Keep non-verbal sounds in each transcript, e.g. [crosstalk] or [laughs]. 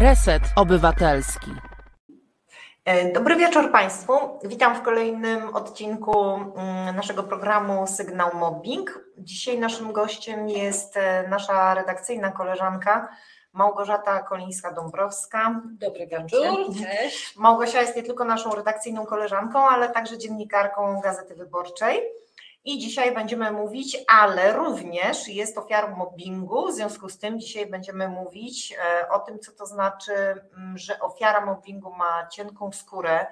Reset Obywatelski. E, dobry wieczór Państwu. Witam w kolejnym odcinku mm, naszego programu Sygnał Mobbing. Dzisiaj naszym gościem jest e, nasza redakcyjna koleżanka Małgorzata Kolińska-Dąbrowska. Dobry wieczór. Cześć. Małgosia jest nie tylko naszą redakcyjną koleżanką, ale także dziennikarką Gazety Wyborczej. I dzisiaj będziemy mówić, ale również jest ofiarą mobbingu. W związku z tym dzisiaj będziemy mówić e, o tym, co to znaczy, że ofiara mobbingu ma cienką skórę,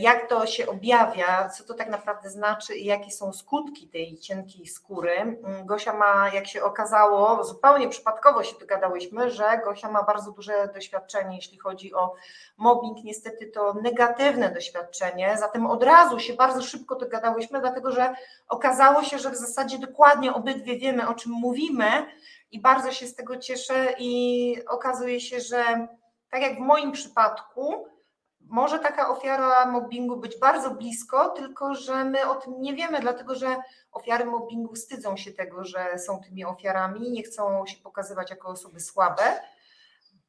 jak to się objawia, co to tak naprawdę znaczy i jakie są skutki tej cienkiej skóry. Mm, Gosia ma, jak się okazało, zupełnie przypadkowo się dogadałyśmy, że Gosia ma bardzo duże doświadczenie, jeśli chodzi o mobbing. Niestety to negatywne doświadczenie, zatem od razu się bardzo szybko dogadałyśmy, dlatego że okazało się, że w zasadzie dokładnie obydwie wiemy, o czym mówimy i bardzo się z tego cieszę i okazuje się, że tak jak w moim przypadku, może taka ofiara mobbingu być bardzo blisko, tylko że my o tym nie wiemy, dlatego że ofiary mobbingu wstydzą się tego, że są tymi ofiarami, nie chcą się pokazywać jako osoby słabe.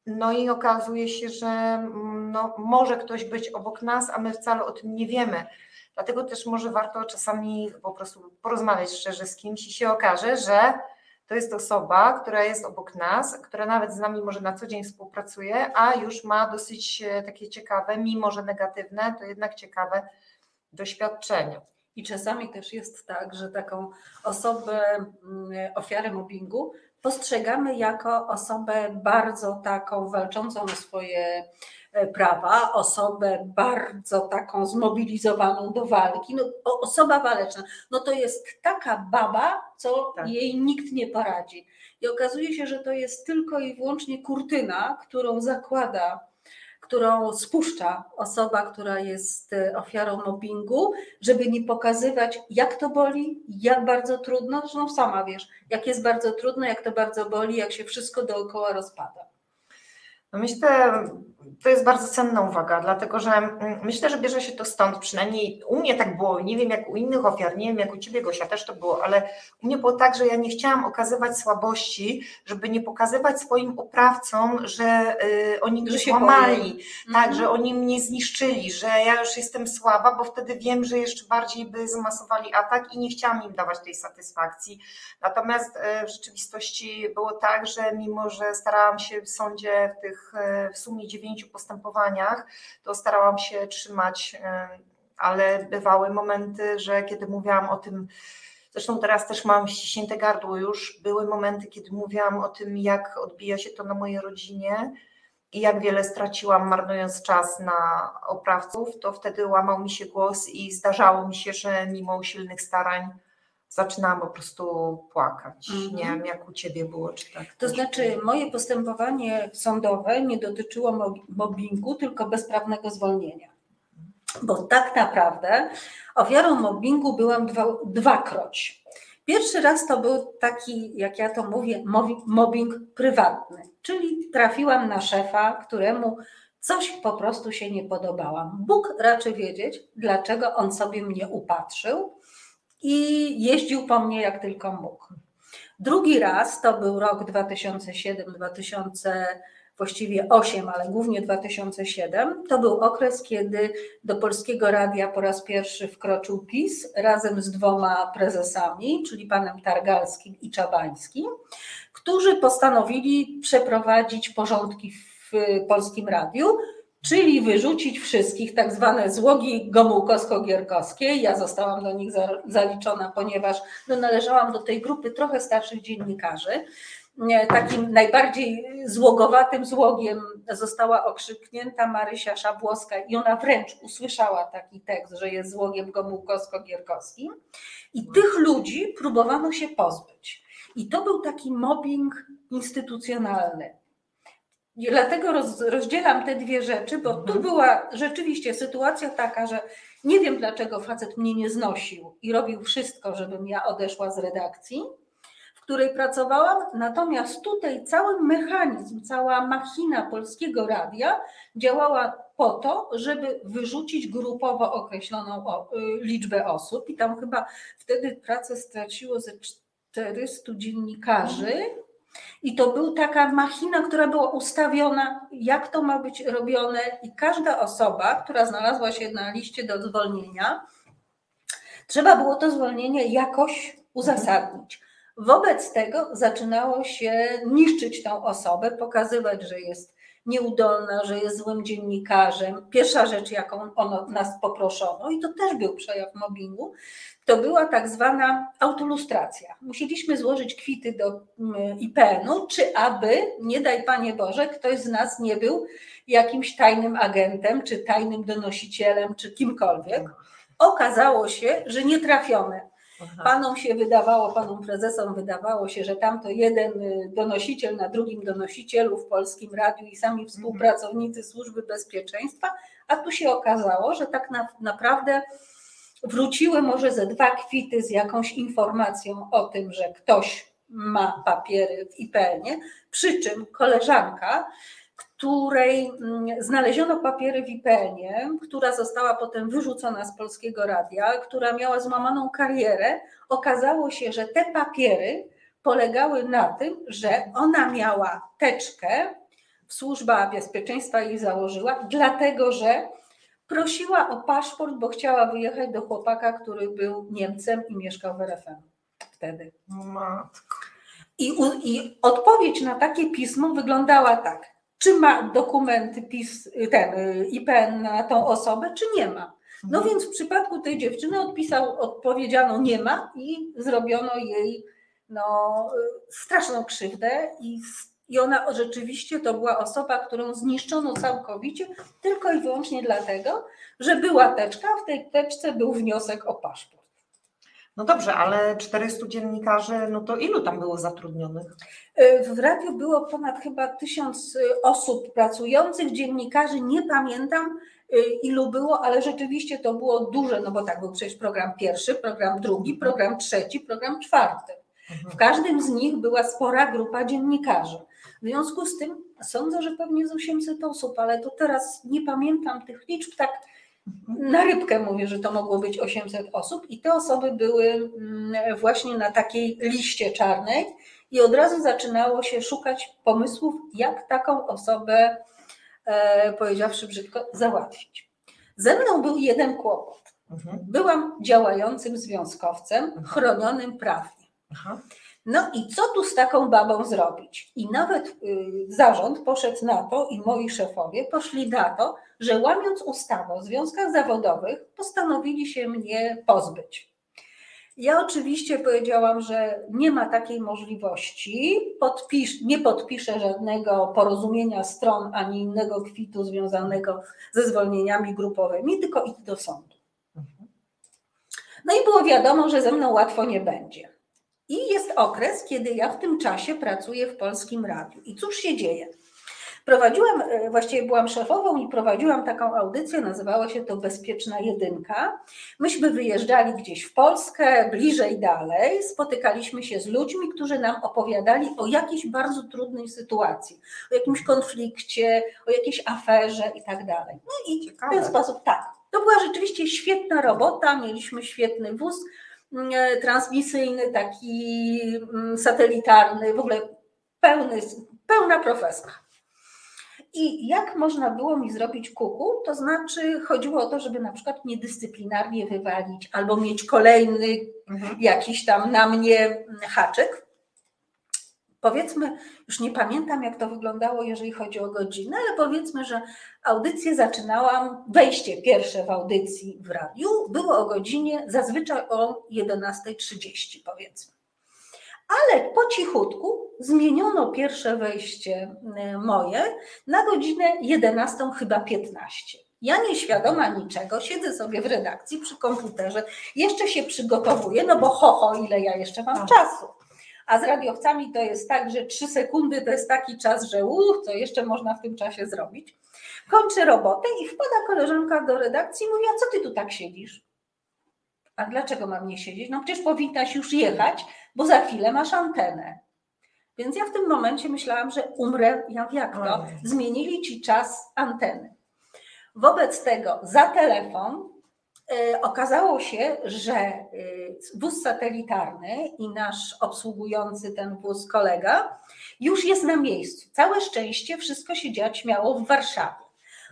No i okazuje się, że mm, no, może ktoś być obok nas, a my wcale o tym nie wiemy. Dlatego też może warto czasami po prostu porozmawiać szczerze z kimś i się okaże, że to jest osoba, która jest obok nas, która nawet z nami może na co dzień współpracuje, a już ma dosyć e, takie ciekawe, mimo że negatywne, to jednak ciekawe doświadczenia. I czasami też jest tak, że taką osobę, mm, ofiarę mobbingu, postrzegamy jako osobę bardzo taką walczącą o swoje E, prawa, osobę bardzo taką zmobilizowaną do walki, no, osoba waleczna, no to jest taka baba, co tak. jej nikt nie poradzi. I okazuje się, że to jest tylko i wyłącznie kurtyna, którą zakłada, którą spuszcza osoba, która jest e, ofiarą mobbingu, żeby nie pokazywać, jak to boli, jak bardzo trudno. Zresztą sama wiesz, jak jest bardzo trudno, jak to bardzo boli, jak się wszystko dookoła rozpada. No myślę, to jest bardzo cenna uwaga, dlatego że mm, myślę, że bierze się to stąd, przynajmniej u mnie tak było, nie wiem jak u innych ofiar, nie wiem jak u Ciebie Gosia też to było, ale u mnie było tak, że ja nie chciałam okazywać słabości, żeby nie pokazywać swoim oprawcom, że y, oni mnie złamali, tak, mhm. że oni mnie zniszczyli, że ja już jestem słaba, bo wtedy wiem, że jeszcze bardziej by zmasowali atak i nie chciałam im dawać tej satysfakcji. Natomiast y, w rzeczywistości było tak, że mimo, że starałam się w sądzie w tych y, w sumie dziewięciu postępowaniach, to starałam się trzymać, ale bywały momenty, że kiedy mówiłam o tym, Zresztą teraz też mam ściśnięte gardło już. Były momenty, kiedy mówiłam o tym, jak odbija się to na mojej rodzinie i jak wiele straciłam, marnując czas na oprawców. To wtedy łamał mi się głos i zdarzało mi się, że mimo usilnych starań zaczynałam po prostu płakać. Nie wiem, jak u Ciebie było, czy tak? To znaczy, moje postępowanie sądowe nie dotyczyło mobbingu, tylko bezprawnego zwolnienia. Bo tak naprawdę ofiarą mobbingu byłam dwa, dwakroć. Pierwszy raz to był taki, jak ja to mówię, mobbing prywatny, czyli trafiłam na szefa, któremu coś po prostu się nie podobałam. Bóg raczy wiedzieć, dlaczego on sobie mnie upatrzył i jeździł po mnie jak tylko mógł. Drugi raz to był rok 2007, 2000, właściwie 8, ale głównie 2007. To był okres, kiedy do Polskiego Radia po raz pierwszy wkroczył PiS razem z dwoma prezesami, czyli panem Targalskim i Czabańskim, którzy postanowili przeprowadzić porządki w Polskim Radiu czyli wyrzucić wszystkich, tak zwane złogi gomułkowsko-gierkowskie. Ja zostałam do nich zaliczona, ponieważ no, należałam do tej grupy trochę starszych dziennikarzy. Takim najbardziej złogowatym złogiem została okrzyknięta Marysia Szabłowska i ona wręcz usłyszała taki tekst, że jest złogiem gomułkowsko-gierkowskim. I tych ludzi próbowano się pozbyć. I to był taki mobbing instytucjonalny. Dlatego roz, rozdzielam te dwie rzeczy, bo tu mhm. była rzeczywiście sytuacja taka, że nie wiem dlaczego facet mnie nie znosił i robił wszystko, żebym ja odeszła z redakcji, w której pracowałam, natomiast tutaj cały mechanizm, cała machina polskiego radia działała po to, żeby wyrzucić grupowo określoną y, liczbę osób. I tam chyba wtedy pracę straciło ze 400 dziennikarzy I to była taka machina, która była ustawiona, jak to ma być robione, i każda osoba, która znalazła się na liście do zwolnienia, trzeba było to zwolnienie jakoś uzasadnić. Wobec tego zaczynało się niszczyć tą osobę, pokazywać, że jest nieudolna, że jest złym dziennikarzem. Pierwsza rzecz, jaką ono, nas poproszono, i to też był przejaw mobbingu, to była tak zwana autolustracja. Musieliśmy złożyć kwity do mm, IPN-u, czy aby, nie daj Panie Boże, ktoś z nas nie był jakimś tajnym agentem, czy tajnym donosicielem, czy kimkolwiek. Okazało się, że nie trafione. Panom się wydawało, panom prezesom wydawało się, że tamto jeden y, donosiciel na drugim donosicielu w polskim radiu i sami współpracownicy służby bezpieczeństwa, a tu się okazało, że tak na, naprawdę wróciły może ze dwa kwity z jakąś informacją o tym, że ktoś ma papiery w IPN-ie, przy czym koleżanka której mm, znaleziono papiery w IPN-ie, która została potem wyrzucona z polskiego radia, która miała złamaną karierę, okazało się, że te papiery polegały na tym, że ona miała teczkę, służba bezpieczeństwa jej założyła, dlatego że prosiła o paszport, bo chciała wyjechać do chłopaka, który był Niemcem i mieszkał w RFM wtedy. Matko. I, I odpowiedź na takie pismo wyglądała tak czy ma dokumenty PiS, ten IPN na tą osobę, czy nie ma. No mhm. więc w przypadku tej dziewczyny odpisał, odpowiedziano nie ma i zrobiono jej no, straszną krzywdę i, i ona rzeczywiście to była osoba, którą zniszczono całkowicie tylko i wyłącznie dlatego, że była teczka, a w tej teczce był wniosek o paszport. No dobrze, ale 400 dziennikarzy, no to ilu tam było zatrudnionych? E, w radiu było ponad chyba tysiąc e, osób pracujących, dziennikarzy, nie pamiętam e, ilu było, ale rzeczywiście to było duże, no bo tak był przecież program pierwszy, program drugi, program trzeci, program czwarty. W każdym z nich była spora grupa dziennikarzy. W związku z tym sądzę, że pewnie z 800 osób, ale to teraz nie pamiętam tych liczb tak na rybkę mówię, że to mogło być 800 osób, i te osoby były mm, właśnie na takiej liście czarnej, i od razu zaczynało się szukać pomysłów, jak taką osobę, e, powiedziawszy brzydko, załatwić. Ze mną był jeden kłopot. Mhm. Byłam działającym związkowcem, mhm. chronionym prawnie. No i co tu z taką babą zrobić? I nawet y, zarząd poszedł na to i moi szefowie poszli na to, że łamiąc ustawę o związkach zawodowych, postanowili się mnie pozbyć. Ja oczywiście powiedziałam, że nie ma takiej możliwości, podpisz, nie podpiszę żadnego porozumienia stron ani innego kwitu związanego ze zwolnieniami grupowymi, tylko idę do sądu. No i było wiadomo, że ze mną łatwo nie będzie. I jest okres, kiedy ja w tym czasie pracuję w Polskim Radiu. I cóż się dzieje? Prowadziłam, e, właściwie byłam szefową i prowadziłam taką audycję, nazywała się to Bezpieczna Jedynka. Myśmy wyjeżdżali gdzieś w Polskę, bliżej dalej, spotykaliśmy się z ludźmi, którzy nam opowiadali o jakiejś bardzo trudnej sytuacji, o jakimś konflikcie, o jakiejś aferze i tak dalej. No i Ciekawe. w ten sposób tak. To była rzeczywiście świetna robota, mieliśmy świetny wóz transmisyjny, taki mm, satelitarny, w ogóle pełny, pełna profesja. I jak można było mi zrobić kuku? To znaczy chodziło o to, żeby na przykład mnie dyscyplinarnie wywalić albo mieć kolejny mhm. jakiś tam na mnie haczyk. Powiedzmy, już nie pamiętam jak to wyglądało, jeżeli chodzi o godzinę, ale powiedzmy, że audycję zaczynałam, wejście pierwsze w audycji w radiu było o godzinie zazwyczaj o 11.30 powiedzmy ale po cichutku zmieniono pierwsze wejście y, moje na godzinę 11 chyba 15. Ja nieświadoma niczego, siedzę sobie w redakcji przy komputerze, jeszcze się przygotowuję, no bo ho, ho, ile ja jeszcze mam czasu. A z radiowcami to jest tak, że 3 sekundy to jest taki czas, że uch, co jeszcze można w tym czasie zrobić. Kończę robotę i wpada koleżanka do redakcji i mówi, a co ty tu tak siedzisz? A dlaczego mam nie siedzieć? No przecież powinnaś już jechać, bo za chwilę masz antenę. Więc ja w tym momencie myślałam, że umrę, jak, jak to? Zmienili ci czas anteny. Wobec tego za telefon okazało się, że e, wóz satelitarny i nasz obsługujący ten wóz kolega już jest na miejscu. Całe szczęście wszystko się dziać miało w Warszawie.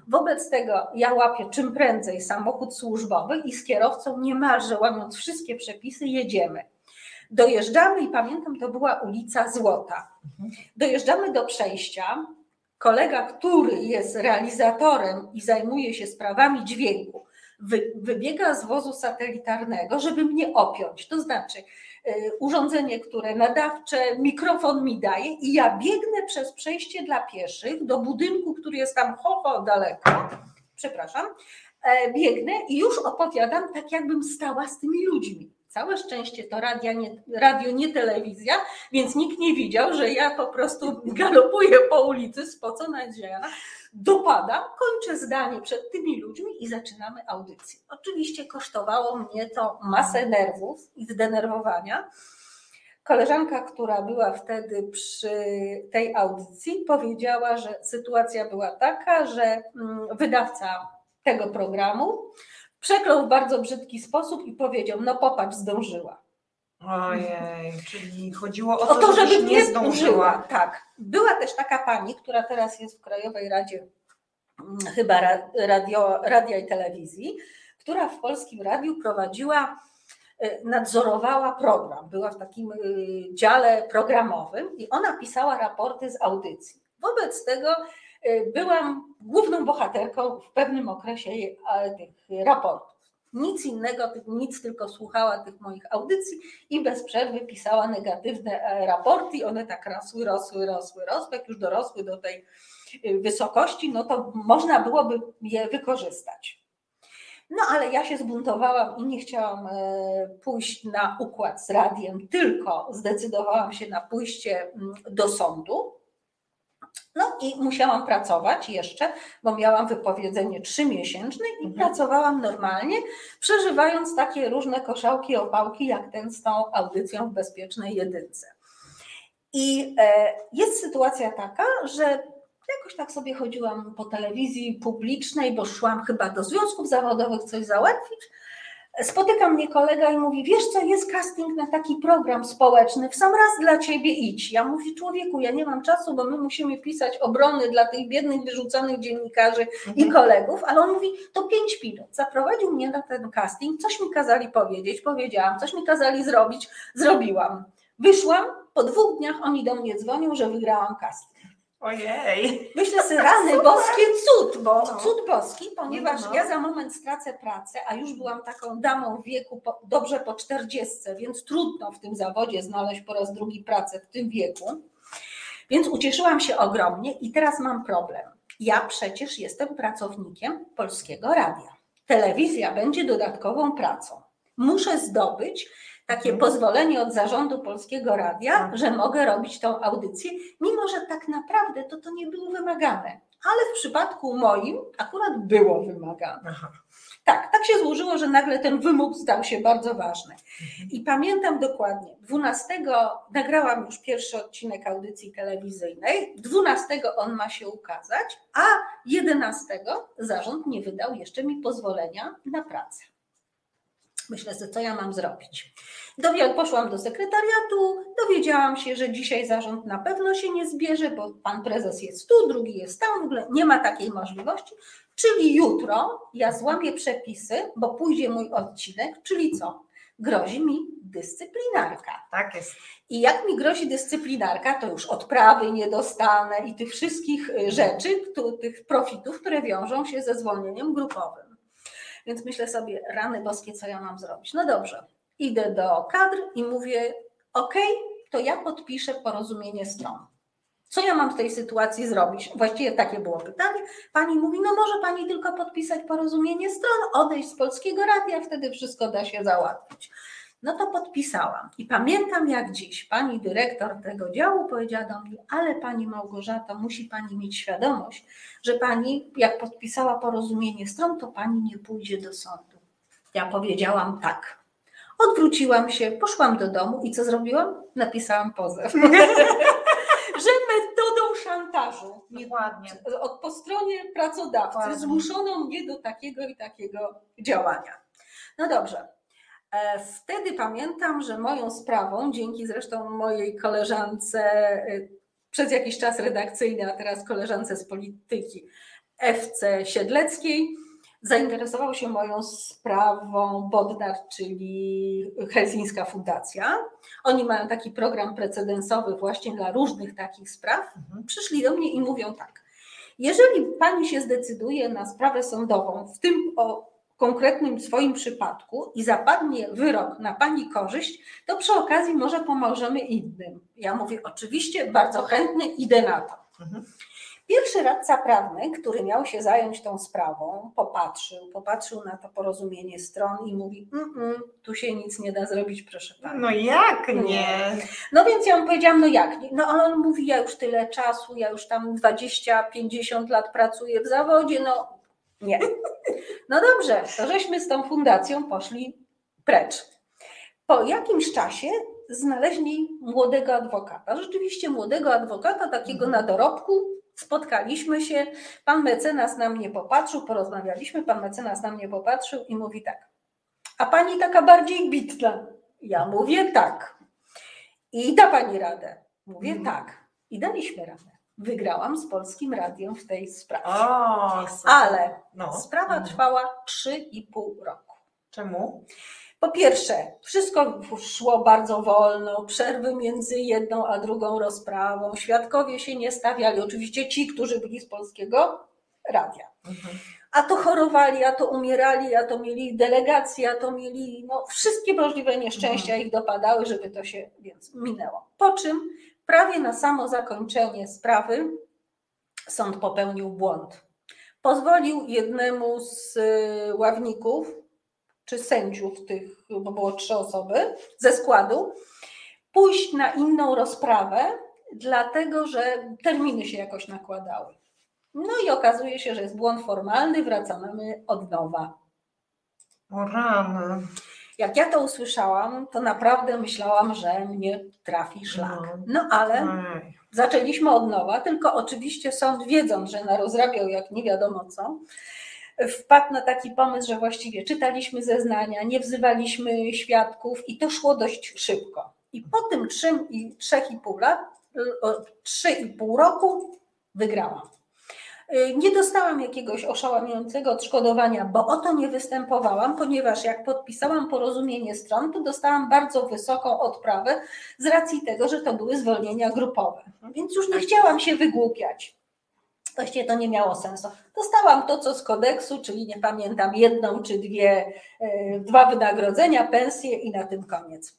Wobec tego ja łapię czym prędzej samochód służbowy i z kierowcą niemalże łamiąc wszystkie przepisy jedziemy. Dojeżdżamy i pamiętam, to była ulica Złota. Dojeżdżamy do przejścia. Kolega, który jest realizatorem i zajmuje się sprawami dźwięku, wybiega z wozu satelitarnego, żeby mnie opiąć. To znaczy, y, urządzenie, które nadawcze, mikrofon mi daje i ja biegnę przez przejście dla pieszych do budynku, który jest tam ho, ho daleko. Przepraszam. E, biegnę i już opowiadam tak, jakbym stała z tymi ludźmi. Całe szczęście to radia nie, radio, nie telewizja, więc nikt nie widział, że ja po prostu galopuję po ulicy, spocona zziajana, dopadam, kończę zdanie przed tymi ludźmi i zaczynamy audycję. Oczywiście kosztowało mnie to masę nerwów i zdenerwowania. Koleżanka, która była wtedy przy tej audycji, powiedziała, że sytuacja była taka, że mm, wydawca tego programu przeklął w bardzo brzydki sposób i powiedział: No popatrz, zdążyła. Ojej, czyli chodziło o O to, to, żebyś żeby nie zdążyła. Tak. Była też taka pani, która teraz jest w Krajowej Radzie mm, chyba ra- radio, radia i telewizji, która w Polskim Radiu prowadziła, y, nadzorowała program. Była w takim y, dziale programowym i ona pisała raporty z audycji. Wobec tego byłam główną bohaterką w pewnym okresie a, tych raportów. Nic innego, nic tylko słuchała tych moich audycji i bez przerwy pisała negatywne e, raporty one tak rosły, rosły, rosły, rosły. Jak już dorosły do tej wysokości, no to można byłoby je wykorzystać. No ale ja się zbuntowałam i nie chciałam e, pójść na układ z radiem, tylko zdecydowałam się na pójście mm, do sądu. No i musiałam pracować jeszcze, bo miałam wypowiedzenie trzymiesięczne i Mhm. pracowałam normalnie, przeżywając takie różne koszałki, opałki, jak ten z tą audycją w bezpiecznej jedynce. I e, jest sytuacja taka, że jakoś tak sobie chodziłam po telewizji publicznej, bo szłam chyba do związków zawodowych coś załatwić. Spotyka mnie kolega i mówi: Wiesz co, jest casting na taki program społeczny, w sam raz dla ciebie idź. Ja mówię: Człowieku, ja nie mam czasu, bo my musimy pisać obrony dla tych biednych, wyrzucanych dziennikarzy i kolegów, ale on mówi, to pięć minut. Zaprowadził mnie na ten casting, coś mi kazali powiedzieć, powiedziałam, coś mi kazali zrobić, zrobiłam. Wyszłam, po dwóch dniach oni do mnie dzwonią, że wygrałam casting. Ojej. Myślę sobie, [laughs] rany boskie, cud, bo No. cud boski, ponieważ No. ja za moment stracę pracę, a już byłam taką damą w wieku po, dobrze po 40, więc trudno w tym zawodzie znaleźć po raz drugi pracę w tym wieku. Więc ucieszyłam się ogromnie i teraz mam problem. Ja przecież jestem pracownikiem Polskiego Radia. Telewizja będzie dodatkową pracą. Muszę zdobyć takie Mhm. pozwolenie od zarządu Polskiego Radia, Tak. że mogę robić tą audycję, mimo że tak naprawdę to to nie było wymagane. Ale w przypadku moim akurat było wymagane. Aha. Tak, tak się złożyło, że nagle ten wymóg stał się bardzo ważny. I pamiętam dokładnie, 12 nagrałam już pierwszy odcinek audycji telewizyjnej, 12 on ma się ukazać, a 11 zarząd nie wydał jeszcze mi pozwolenia na pracę. Myślę, że co ja mam zrobić. Dowi- Poszłam do sekretariatu, dowiedziałam się, że dzisiaj zarząd na pewno się nie zbierze, bo pan prezes jest tu, drugi jest tam, w ogóle nie ma takiej możliwości. Czyli jutro ja złamię przepisy, bo pójdzie mój odcinek, czyli co? Grozi mi dyscyplinarka. Tak jest. I jak mi grozi dyscyplinarka, to już odprawy nie dostanę i tych wszystkich y, rzeczy, tych profitów, które wiążą się ze zwolnieniem grupowym. Więc myślę sobie, rany boskie, co ja mam zrobić? No dobrze, idę do kadr i mówię, ok, to ja podpiszę porozumienie stron. Co ja mam w tej sytuacji zrobić? Właściwie takie było pytanie. Pani mówi, no może pani tylko podpisać porozumienie stron, odejść z Polskiego Radia, wtedy wszystko da się załatwić. No to podpisałam. I pamiętam jak dziś pani dyrektor tego działu powiedziała do mnie, ale pani Małgorzata, musi pani mieć świadomość, że pani, jak podpisała porozumienie stron, to pani nie pójdzie do sądu. Ja powiedziałam tak. Odwróciłam się, poszłam do domu i co zrobiłam? Napisałam pozew. [laughs] że metodą szantażu nie Dokładnie. od, po stronie pracodawcy Dokładnie. zmuszono mnie do takiego i takiego działania. No dobrze. E, wtedy pamiętam, że moją sprawą, dzięki zresztą mojej koleżance, e, przez jakiś czas redakcyjnej, a teraz koleżance z polityki, FC Siedleckiej, zainteresował się moją sprawą Bodnar, czyli Helsińska Fundacja. Oni mają taki program precedensowy właśnie dla różnych takich spraw. Mhm. Przyszli do mnie i mówią tak. Jeżeli pani się zdecyduje na sprawę sądową, w tym o konkretnym swoim przypadku i zapadnie wyrok na pani korzyść, to przy okazji może pomożemy innym. Ja mówię, oczywiście, bardzo chętnie idę na to. Mhm. Pierwszy radca prawny, który miał się zająć tą sprawą, popatrzył, popatrzył na to porozumienie stron i mówi: "Mm-mm, Tu się nic nie da zrobić, proszę pana. No jak nie? No więc ja mu powiedziałam: No jak nie? No ale on mówi: Ja już tyle czasu, ja już tam 20-50 lat pracuję w zawodzie, no nie. No dobrze, to żeśmy z tą fundacją poszli precz. Po jakimś czasie znaleźli młodego adwokata. Rzeczywiście młodego adwokata, takiego na dorobku. Spotkaliśmy się, pan mecenas na mnie popatrzył, porozmawialiśmy, pan mecenas na mnie popatrzył i mówi tak. A pani taka bardziej bitna? Ja mówię tak. I da pani radę? Mówię Mhm. tak. I daliśmy radę. Wygrałam z Polskim Radiem w tej sprawie. O. Ale no. sprawa Mhm. trwała 3,5 roku. Czemu? Po pierwsze, wszystko szło bardzo wolno, przerwy między jedną a drugą rozprawą, świadkowie się nie stawiali, oczywiście ci, którzy byli z polskiego radia. Mhm. A to chorowali, a to umierali, a to mieli delegacje, a to mieli no, wszystkie możliwe nieszczęścia ich dopadały, żeby to się więc minęło. Po czym prawie na samo zakończenie sprawy sąd popełnił błąd. Pozwolił jednemu z y, ławników, czy sędziów tych, bo było trzy osoby ze składu, pójść na inną rozprawę, dlatego że terminy się jakoś nakładały. No i okazuje się, że jest błąd formalny, wracamy od nowa. O rany. Jak ja to usłyszałam, to naprawdę myślałam, że mnie trafi szlak. No ale Ej. zaczęliśmy od nowa, tylko oczywiście sąd, wiedząc, że narozrabiał jak nie wiadomo co, wpadł na taki pomysł, że właściwie czytaliśmy zeznania, nie wzywaliśmy świadków i to szło dość szybko. I po tym 3,5 lat, 3,5 roku wygrałam. Y, Nie dostałam jakiegoś oszałamiającego odszkodowania, bo o to nie występowałam, ponieważ jak podpisałam porozumienie stron, to dostałam bardzo wysoką odprawę z racji tego, że to były zwolnienia grupowe. Więc już nie chciałam się wygłupiać. Właściwie to nie miało sensu. Dostałam to, co z kodeksu, czyli nie pamiętam, jedną czy dwie, e, dwa wynagrodzenia, pensje i na tym koniec.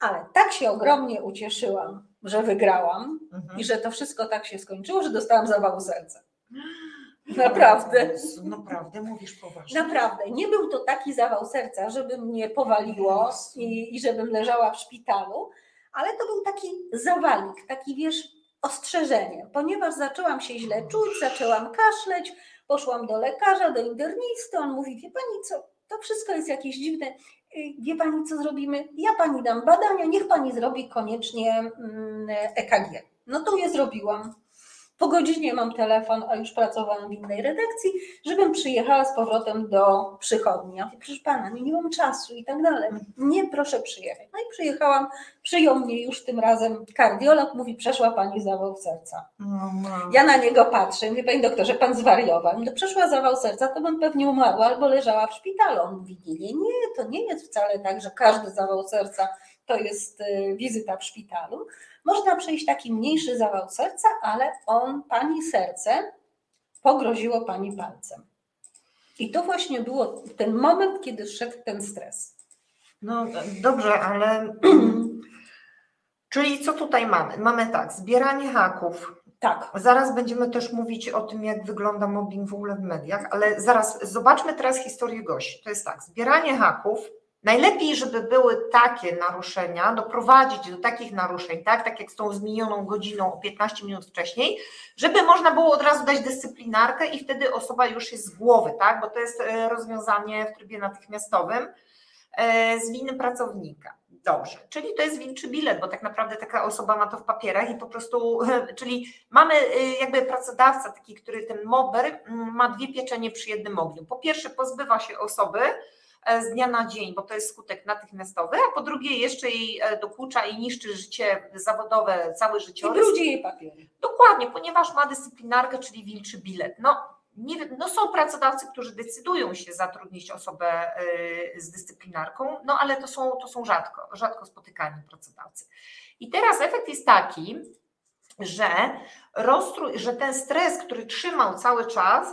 Ale tak się ogromnie ucieszyłam, że wygrałam Mhm. i że to wszystko tak się skończyło, że dostałam zawału serca. [gasps] Naprawdę. Naprawdę, mówisz poważnie. Naprawdę, nie był to taki zawał serca, żeby mnie powaliło i, i żebym leżała w szpitalu, ale to był taki zawalik, taki wiesz, ostrzeżenie, ponieważ zaczęłam się źle czuć, zaczęłam kaszleć, poszłam do lekarza, do internisty, on mówi, wie pani co, to wszystko jest jakieś dziwne, Y, wie pani co zrobimy, ja pani dam badania, niech pani zrobi koniecznie mm, EKG. No to je zrobiłam. Po godzinie mam telefon, a już pracowałam w innej redakcji, żebym przyjechała z powrotem do przychodni. Ja mówię, proszę pana, nie, nie mam czasu i tak dalej. Nie, proszę przyjechać. No i przyjechałam, przyjął mnie już tym razem kardiolog, mówi, przeszła pani zawał serca. No, no. Ja na niego patrzę, mówię, panie doktorze, pan zwariował. No przeszła zawał serca, to bym pewnie umarła albo leżała w szpitalu. On mówi, nie, nie, nie, to nie jest wcale tak, że każdy zawał serca to jest y, wizyta w szpitalu. Można przejść taki mniejszy zawał serca, ale on, pani serce, pogroziło pani palcem. I to właśnie było ten moment, kiedy szedł ten stres. no dobrze, ale [clears throat] czyli co tutaj mamy? Mamy tak, zbieranie haków. Tak, Zaraz będziemy też mówić o tym, jak wygląda mobbing w ogóle w mediach, ale zaraz zobaczmy teraz historię Gosi. To jest tak, zbieranie haków. Najlepiej, żeby były takie naruszenia, doprowadzić do takich naruszeń, tak, tak jak z tą zmienioną godziną o 15 minut wcześniej, żeby można było od razu dać dyscyplinarkę i wtedy osoba już jest z głowy, tak, bo to jest e, rozwiązanie w trybie natychmiastowym e, z winy pracownika. Dobrze, czyli to jest wilczy bilet, bo tak naprawdę taka osoba ma to w papierach i po prostu, [laughs] czyli mamy y, jakby pracodawca taki, który ten mober mm, ma dwie pieczenie przy jednym ogniu. Po pierwsze pozbywa się osoby, e, z dnia na dzień, bo to jest skutek natychmiastowy, a po drugie jeszcze jej e, dokucza i niszczy życie zawodowe, cały I życiorys. brudzi jej papiery. Dokładnie, ponieważ ma dyscyplinarkę, czyli wilczy bilet. No, nie, no są pracodawcy, którzy decydują się zatrudnić osobę y, z dyscyplinarką, no ale to są, to są rzadko, rzadko spotykani pracodawcy. I teraz efekt jest taki, że, rozstrój, że ten stres, który trzymał cały czas,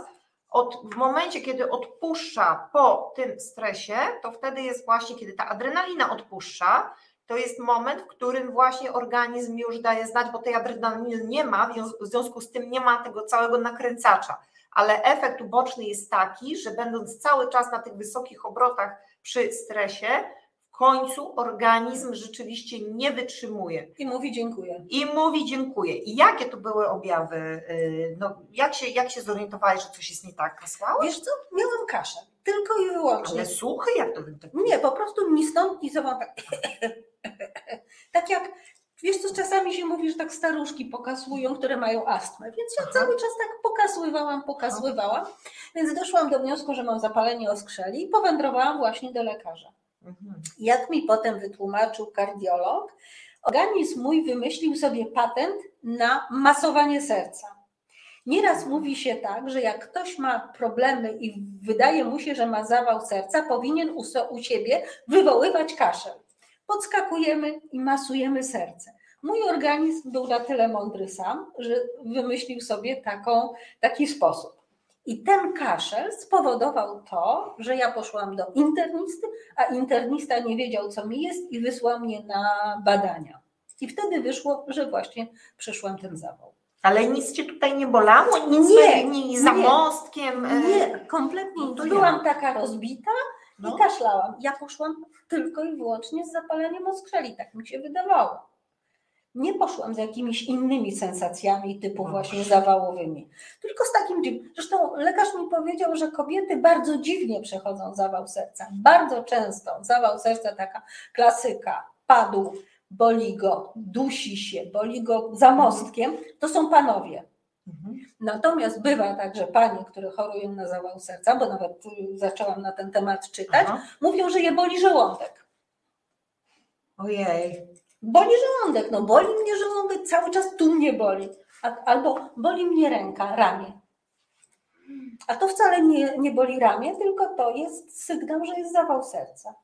od, w momencie, kiedy odpuszcza po tym stresie, to wtedy jest właśnie, kiedy ta adrenalina odpuszcza, to jest moment, w którym właśnie organizm już daje znać, bo tej adrenaliny nie ma, w związ- w związku z tym nie ma tego całego nakręcacza. Ale efekt uboczny jest taki, że będąc cały czas na tych wysokich obrotach przy stresie, końcu organizm rzeczywiście nie wytrzymuje I mówi dziękuję. i mówi dziękuję. I jakie to były objawy? Yy, No, jak, się, jak się zorientowałeś, że coś jest nie tak? Kasłałaś? Wiesz co, miałam kaszę. Tylko i wyłącznie. Ale suchy, jak to tak? Nie, po prostu ni stąd, ni zowąd. Tak, jak, wiesz co, czasami się mówi, że tak staruszki pokasują, które mają astmę, więc ja Aha. cały czas tak pokasływałam, pokasływałam, więc doszłam do wniosku, że mam zapalenie oskrzeli i powędrowałam właśnie do lekarza. Mhm. Jak mi potem wytłumaczył kardiolog, organizm mój wymyślił sobie patent na masowanie serca. Nieraz mówi się tak, że jak ktoś ma problemy i wydaje mu się, że ma zawał serca, powinien u, u siebie wywoływać kaszel. Podskakujemy i masujemy serce. Mój organizm był na tyle mądry sam, że wymyślił sobie taką, taki sposób. I ten kaszel spowodował to, że ja poszłam do internisty, a internista nie wiedział, co mi jest i wysłał mnie na badania. I wtedy wyszło, że właśnie przeszłam ten zawał. Ale nic cię tutaj nie bolało? Nic Nie, nie, nie. za mostkiem? e, Nie, kompletnie no Byłam taka rozbita No. i kaszlałam. Ja poszłam tylko i wyłącznie z zapaleniem oskrzeli, tak mi się wydawało. Nie poszłam z jakimiś innymi sensacjami typu No. właśnie zawałowymi, tylko z takim dziwnym. Zresztą lekarz mi powiedział, że kobiety bardzo dziwnie przechodzą zawał serca. Bardzo często zawał serca, taka klasyka, padł, boli go, dusi się, boli go za mostkiem, to są panowie. Mhm. Natomiast bywa tak, że panie, które chorują na zawał serca, bo nawet y, zaczęłam na ten temat czytać, Aha. mówią, że je boli żołądek. Ojej. Boli żołądek, no boli mnie żołądek, cały czas tu mnie boli. Albo boli mnie ręka, ramię. A to wcale nie, nie boli ramię, tylko to jest sygnał, że jest zawał serca.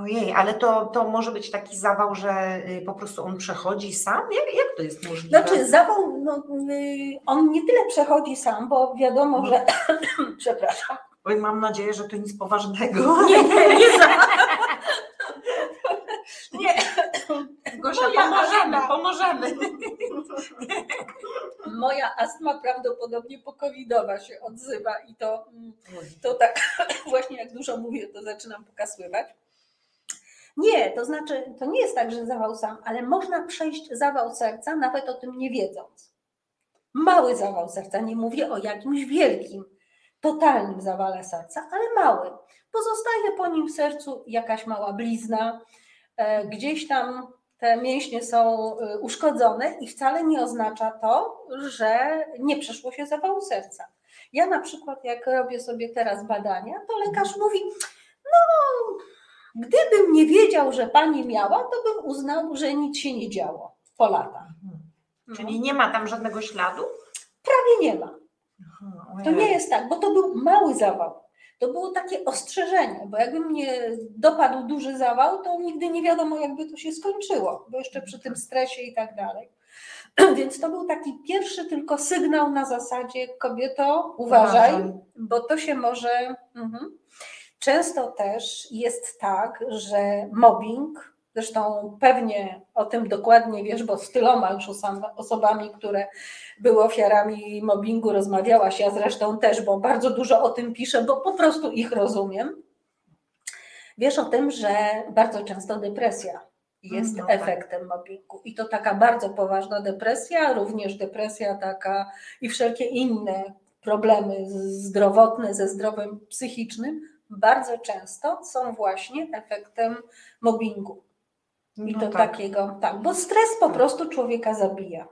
Ojej, ale to, to może być taki zawał, że y, po prostu on przechodzi sam? Jak, jak to jest możliwe? Znaczy zawał, no, y, on nie tyle przechodzi sam, bo wiadomo, że, [coughs] przepraszam, Oj, mam nadzieję, że to nic poważnego. nie, nie. Nie, [laughs] Gosia, Moja pomożemy, astma. pomożemy. [laughs] Moja astma prawdopodobnie pokowidowa się odzywa i to, mm, to tak [clears throat] właśnie jak dużo mówię, to zaczynam pokasływać. Nie, to znaczy, to nie jest tak, że zawał sam, ale można przejść zawał serca, nawet o tym nie wiedząc. Mały zawał serca, nie mówię o jakimś wielkim, totalnym zawale serca, ale mały. Pozostaje po nim w sercu jakaś mała blizna, e, gdzieś tam te mięśnie są e, uszkodzone i wcale nie oznacza to, że nie przeszło się zawału serca. Ja na przykład, jak robię sobie teraz badania, to lekarz mówi, no, gdybym nie wiedział, że pani miała, to bym uznał, że nic się nie działo po latach. No, Czyli nie ma tam żadnego śladu? prawie nie ma. Aha, To nie jest tak, bo to był mały zawał. To było takie ostrzeżenie, bo jakby mnie dopadł duży zawał, to nigdy nie wiadomo, jakby to się skończyło, bo jeszcze przy tym stresie i tak dalej. [clears throat] Więc to był taki pierwszy tylko sygnał na zasadzie kobieto, uważaj, Uważaj. bo to się może. Mhm. Często też jest tak, że mobbing, zresztą pewnie o tym dokładnie wiesz, bo z tyloma już osobami, które były ofiarami mobbingu, rozmawiałaś, ja zresztą też, bo bardzo dużo o tym piszę, bo po prostu ich rozumiem. Wiesz o tym, że bardzo często depresja jest No tak. efektem mobbingu i to taka bardzo poważna depresja, również depresja taka i wszelkie inne problemy zdrowotne ze zdrowiem psychicznym bardzo często są właśnie efektem mobbingu. I No to tak. takiego, tak, bo stres po prostu człowieka zabija.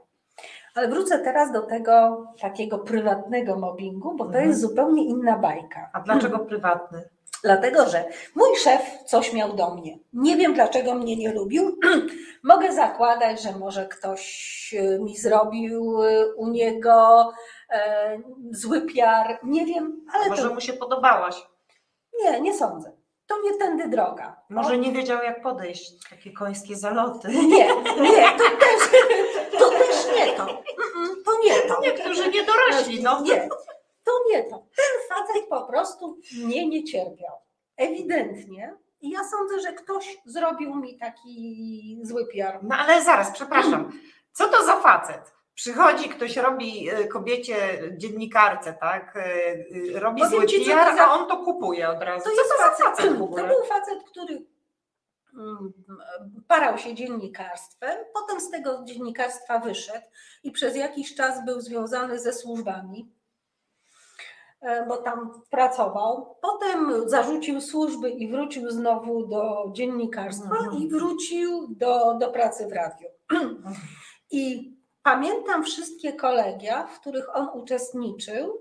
Ale wrócę teraz do tego takiego prywatnego mobbingu, bo to Mhm. jest zupełnie inna bajka. A dlaczego prywatny? Dlatego, że mój szef coś miał do mnie. Nie wiem, dlaczego mnie nie lubił. [clears throat] Mogę zakładać, że może ktoś e, mi zrobił e, u niego e, zły piar. Nie wiem, ale Może to mu się podobałaś. nie, nie sądzę. To nie tędy droga. Może nie wiedział jak podejść. Takie końskie zaloty. Nie, nie, to też, to też nie to. To nie to. Niektórzy nie dorośli, no. Nie, to nie to. Ten facet po prostu mnie nie cierpiał. Ewidentnie. I ja sądzę, że ktoś zrobił mi taki zły PR. No ale zaraz, przepraszam. Co to za facet? Przychodzi ktoś, robi y, kobiecie, dziennikarce, tak? y, y, Robi Powiem zły ci, PR, za- a on to kupuje od razu. To Co jest to za facet, facet to był facet, który mm, parał się dziennikarstwem, potem z tego dziennikarstwa wyszedł i przez jakiś czas był związany ze służbami, e, bo tam pracował. Potem zarzucił służby i wrócił znowu do dziennikarstwa Mhm. i wrócił do, do pracy w radiu. [clears throat] I pamiętam wszystkie kolegia, w których on uczestniczył,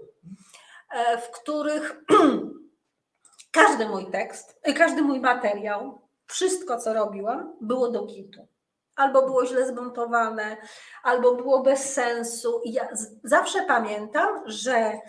e, w których [clears throat] każdy mój tekst, e, każdy mój materiał, wszystko co robiłam, było do kitu. Albo było źle zmontowane, albo było bez sensu. I ja zawsze pamiętam, że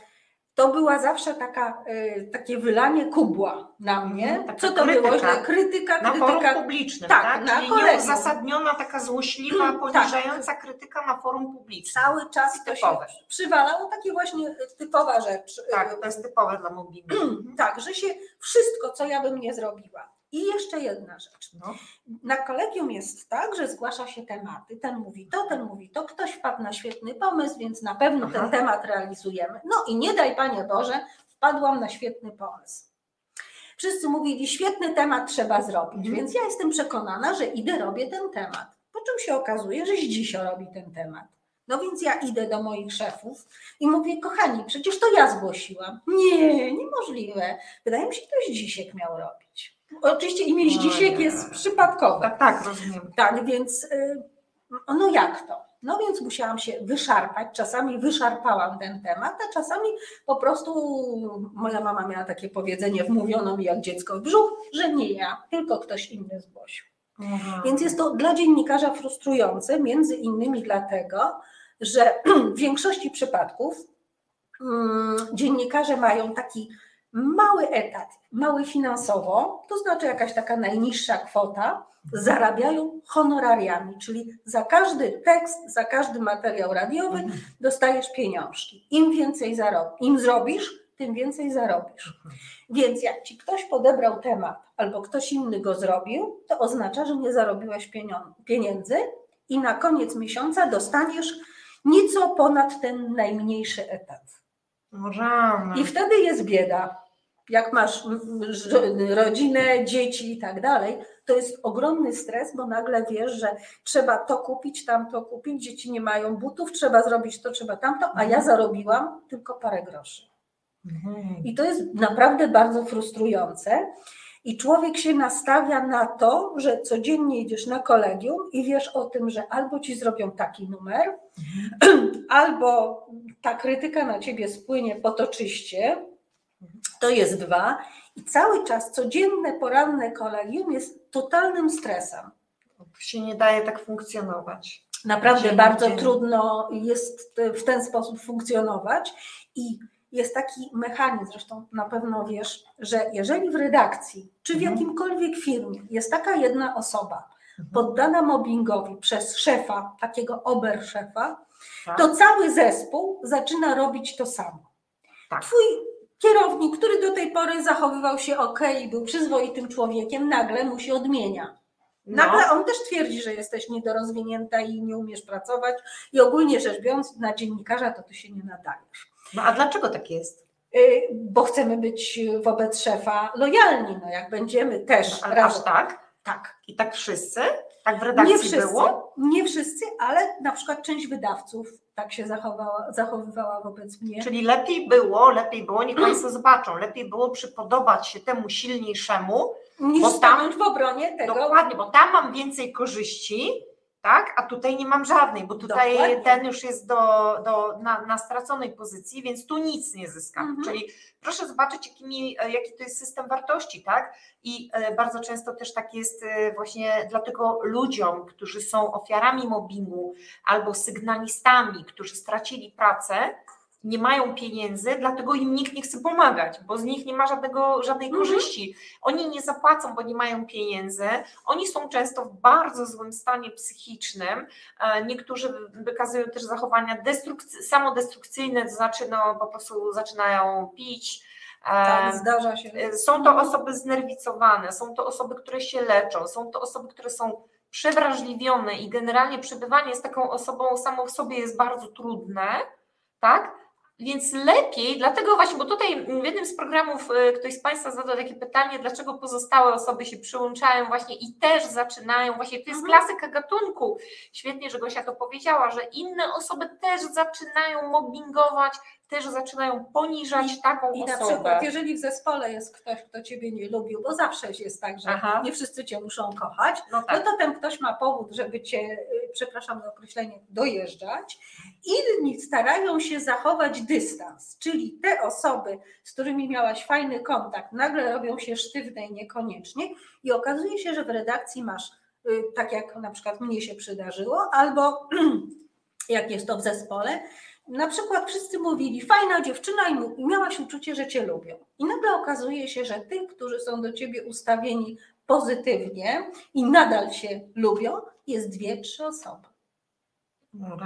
to była zawsze taka, e, takie wylanie kubła na mnie. Mhm, taka Co to było krytyka. źle? Krytyka, Na forum krytyka. publicznym, tak, tak? na Czyli kolegium. nieuzasadniona, taka złośliwa, Tak. poniżająca krytyka na forum publicznym. Cały czas to się przywalało, takie właśnie typowa rzecz. Tak, to jest typowe dla mobbingu. [clears throat] Tak, że się wszystko, co ja bym nie zrobiła. I jeszcze jedna rzecz. No. Na kolegium jest tak, że zgłasza się tematy. Ten mówi to, ten mówi to. Ktoś wpadł na świetny pomysł, więc na pewno Aha. ten temat realizujemy. No i nie daj Panie Boże, wpadłam na świetny pomysł. Wszyscy mówili, świetny temat trzeba zrobić, Mhm. więc ja jestem przekonana, że idę, robię ten temat. Po czym się okazuje, że Zdzisio robi ten temat. No więc ja idę do moich szefów i mówię, kochani, przecież to ja zgłosiłam. Nie, niemożliwe. Wydaje mi się, że to Zdzisiek miał robić. Oczywiście imię Zdzisiek Ojej. jest przypadkowe. Tak, tak, rozumiem. Tak, więc y, no jak to? No więc musiałam się wyszarpać. Czasami wyszarpałam ten temat, a czasami po prostu moja mama miała takie powiedzenie, wmówiono mi jak dziecko w brzuch, że nie ja, tylko ktoś inny zgłosił. Więc jest to dla dziennikarza frustrujące, między innymi dlatego, że [clears throat] w większości przypadków mm, dziennikarze mają taki mały etat, mały finansowo, to znaczy jakaś taka najniższa kwota, zarabiają honorariami, czyli za każdy tekst, za każdy materiał radiowy Mhm. dostajesz pieniążki. Im więcej zarobisz, im zrobisz, tym więcej zarobisz. Więc jak ci ktoś podebrał temat albo ktoś inny go zrobił, to oznacza, że nie zarobiłeś pieniędzy i na koniec miesiąca dostaniesz nieco ponad ten najmniejszy etat. No. I wtedy jest bieda. Jak masz rodzinę, dzieci i tak dalej, to jest ogromny stres, bo nagle wiesz, że trzeba to kupić, tamto kupić, dzieci nie mają butów, trzeba zrobić to, trzeba tamto, a ja zarobiłam tylko parę groszy. Mhm. I to jest naprawdę bardzo frustrujące. I człowiek się nastawia na to, że codziennie idziesz na kolegium i wiesz o tym, że albo ci zrobią taki numer, [clears throat] albo ta krytyka na ciebie spłynie potoczyście. To jest dwa. I cały czas codzienne, poranne kolegium jest totalnym stresem. się nie daje tak funkcjonować. Naprawdę Dzień bardzo trudno jest w ten sposób funkcjonować i jest taki mechanizm, zresztą na pewno wiesz, że jeżeli w redakcji czy w Mhm. jakimkolwiek firmie jest taka jedna osoba poddana mobbingowi przez szefa, takiego oberszefa, Tak? to cały zespół zaczyna robić to samo. Tak. Twój kierownik, który do tej pory zachowywał się ok i był przyzwoitym człowiekiem, nagle mu się odmienia. Nagle No. on też twierdzi, że jesteś niedorozwinięta i nie umiesz pracować i ogólnie rzecz biorąc na dziennikarza to ty się nie nadajesz. No a dlaczego tak jest? Yy, Bo chcemy być wobec szefa lojalni, no jak będziemy też A, aż tak? Tak. I tak wszyscy? Tak w redakcji Nie wszyscy, było? nie wszyscy, ale na przykład część wydawców tak się zachowała, zachowywała wobec mnie. Czyli lepiej było, lepiej było, niech Państwo [clears throat] zobaczą, lepiej było przypodobać się temu silniejszemu, niż bo tam- stanąć w obronie tego. dokładnie, bo tam mam więcej korzyści tak? A tutaj nie mam żadnej, bo tutaj Dokładnie. ten już jest do, do, na, na straconej pozycji, więc tu nic nie zyskam. Mhm. Czyli proszę zobaczyć, jakimi, jaki to jest system wartości, tak? I e, bardzo często też tak jest e, właśnie dlatego ludziom, którzy są ofiarami mobbingu albo sygnalistami, którzy stracili pracę, nie mają pieniędzy, dlatego im nikt nie chce pomagać, bo z nich nie ma żadnego, żadnej Mhm. korzyści. Oni nie zapłacą, bo nie mają pieniędzy. Oni są często w bardzo złym stanie psychicznym. E, Niektórzy wykazują też zachowania destrukcy- samodestrukcyjne, to znaczy no, po prostu zaczynają pić. E, Tak, zdarza się. są to osoby znerwicowane, są to osoby, które się leczą, są to osoby, które są przewrażliwione i generalnie przebywanie z taką osobą samo w sobie jest bardzo trudne, tak? Więc lepiej, dlatego właśnie, bo tutaj w jednym z programów y, ktoś z Państwa zadał takie pytanie, dlaczego pozostałe osoby się przyłączają właśnie i też zaczynają, właśnie to jest Mhm. klasyka gatunku. Świetnie, że Gosia to powiedziała, że inne osoby też zaczynają mobbingować, też zaczynają poniżać taką I na osobę. przykład, jeżeli w zespole jest ktoś, kto ciebie nie lubił, bo zawsze jest tak, że Aha. nie wszyscy cię muszą kochać, no no tak. to ten ktoś ma powód, żeby cię, y, przepraszam za określenie, dojeżdżać. Inni starają się zachować dystans, czyli te osoby, z którymi miałaś fajny kontakt, nagle robią się sztywne i niekoniecznie i okazuje się, że w redakcji masz, y, tak jak na przykład mnie się przydarzyło, albo [clears throat] jak jest to w zespole, na przykład wszyscy mówili, fajna dziewczyna i miałaś uczucie, że cię lubią. I nagle okazuje się, że tych, którzy są do ciebie ustawieni pozytywnie i nadal się lubią, jest dwie, trzy osoby. No.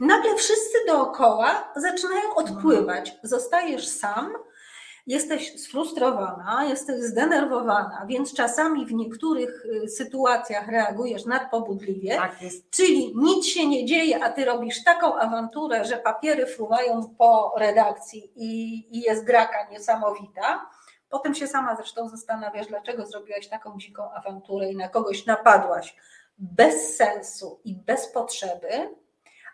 Nagle wszyscy dookoła zaczynają odpływać. Zostajesz sam, jesteś sfrustrowana, jesteś zdenerwowana, więc czasami w niektórych y, sytuacjach reagujesz nadpobudliwie. Tak jest. Czyli nic się nie dzieje, a ty robisz taką awanturę, że papiery fruwają po redakcji i, i jest graka niesamowita. Potem się sama zresztą zastanawiasz, dlaczego zrobiłaś taką dziką awanturę i na kogoś napadłaś bez sensu i bez potrzeby,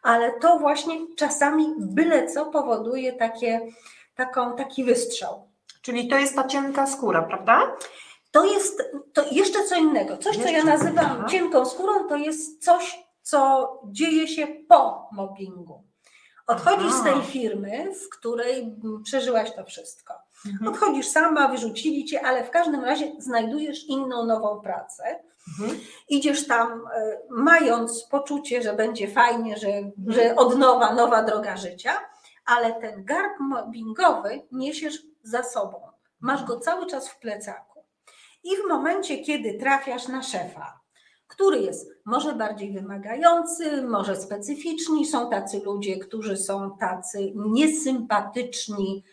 ale to właśnie czasami byle co powoduje takie, taką, taki wystrzał. Czyli to jest ta cienka skóra, prawda? To jest to jeszcze co innego. Coś, co ja Jeszcze, nazywam cienką skórą, to jest coś, co dzieje się po mobbingu. Odchodzisz z Aha. tej firmy, w której przeżyłaś to wszystko. Mhm. Odchodzisz sama, wyrzucili cię, ale w każdym razie znajdujesz inną, nową pracę. Mhm. Idziesz tam, e, mając poczucie, że będzie fajnie, że, że od nowa, nowa droga życia, ale ten garb mobbingowy niesiesz za sobą. Masz go cały czas w plecaku. I w momencie, kiedy trafiasz na szefa, który jest może bardziej wymagający, może specyficzni, są tacy ludzie, którzy są tacy niesympatyczni,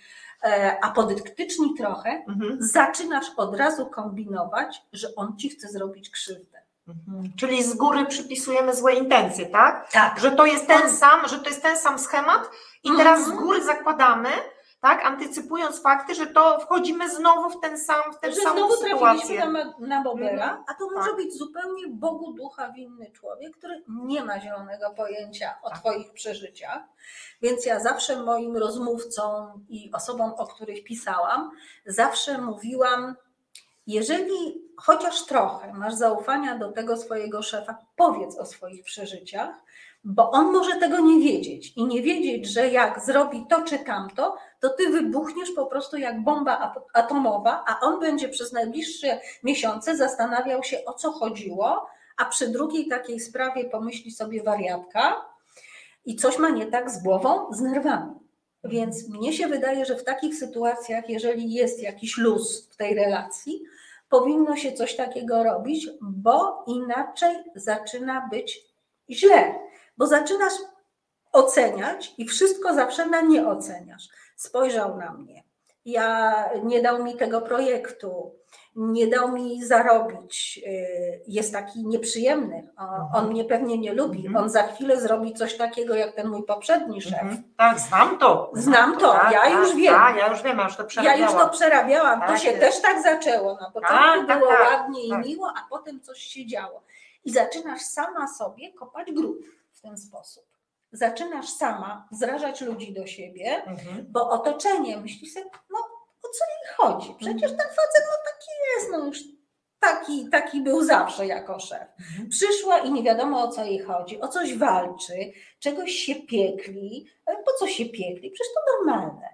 e, apodyktyczni trochę, Mhm. zaczynasz od razu kombinować, że on ci chce zrobić krzywdę. Mhm. Czyli z góry przypisujemy złe intencje, tak? Tak. Że to jest ten sam, że to jest ten sam schemat i Mhm. teraz z góry zakładamy, tak, antycypując fakty, że to wchodzimy znowu w ten sam, w tę Że samą znowu trafiliśmy sytuację. na, na Bobera, Mhm. a to może Tak. być zupełnie Bogu ducha winny człowiek, który nie ma zielonego pojęcia o Tak. Twoich przeżyciach. Więc ja zawsze moim rozmówcom i osobom, o których pisałam, zawsze mówiłam, jeżeli chociaż trochę masz zaufania do tego swojego szefa, powiedz o swoich przeżyciach, bo on może tego nie wiedzieć i nie wiedzieć, że jak zrobi to czy tamto, to ty wybuchniesz po prostu jak bomba atomowa, a on będzie przez najbliższe miesiące zastanawiał się, o co chodziło, a przy drugiej takiej sprawie pomyśli sobie wariatka i coś ma nie tak z głową, z nerwami. Więc mnie się wydaje, że w takich sytuacjach, jeżeli jest jakiś luz w tej relacji, powinno się coś takiego robić, bo inaczej zaczyna być źle, bo zaczynasz oceniać i wszystko zawsze na nie oceniasz. Spojrzał na mnie, ja nie dał mi tego projektu, nie dał mi zarobić, yy, jest taki nieprzyjemny, o- on mnie pewnie nie lubi, Mhm. on za chwilę zrobi coś takiego jak ten mój poprzedni szef. Mhm. Tak, znam to. Znam to, Tak, ja tak, już wiem. Tak, ja już wiem, ja już to Ja przerabiałam. już to przerabiałam, to Tak się jest. też tak zaczęło. Na początku Tak, tak, było tak, ładnie i tak. miło, a potem coś się działo. I zaczynasz sama sobie kopać grób w ten sposób. Zaczynasz sama zrażać ludzi do siebie, Mhm. bo otoczenie myśli sobie, no o co jej chodzi? Przecież ten facet no taki jest, no już taki, taki był zawsze jako szef. Mhm. Przyszła i nie wiadomo o co jej chodzi, o coś walczy, czegoś się piekli. Ale po co się piekli? Przecież to normalne.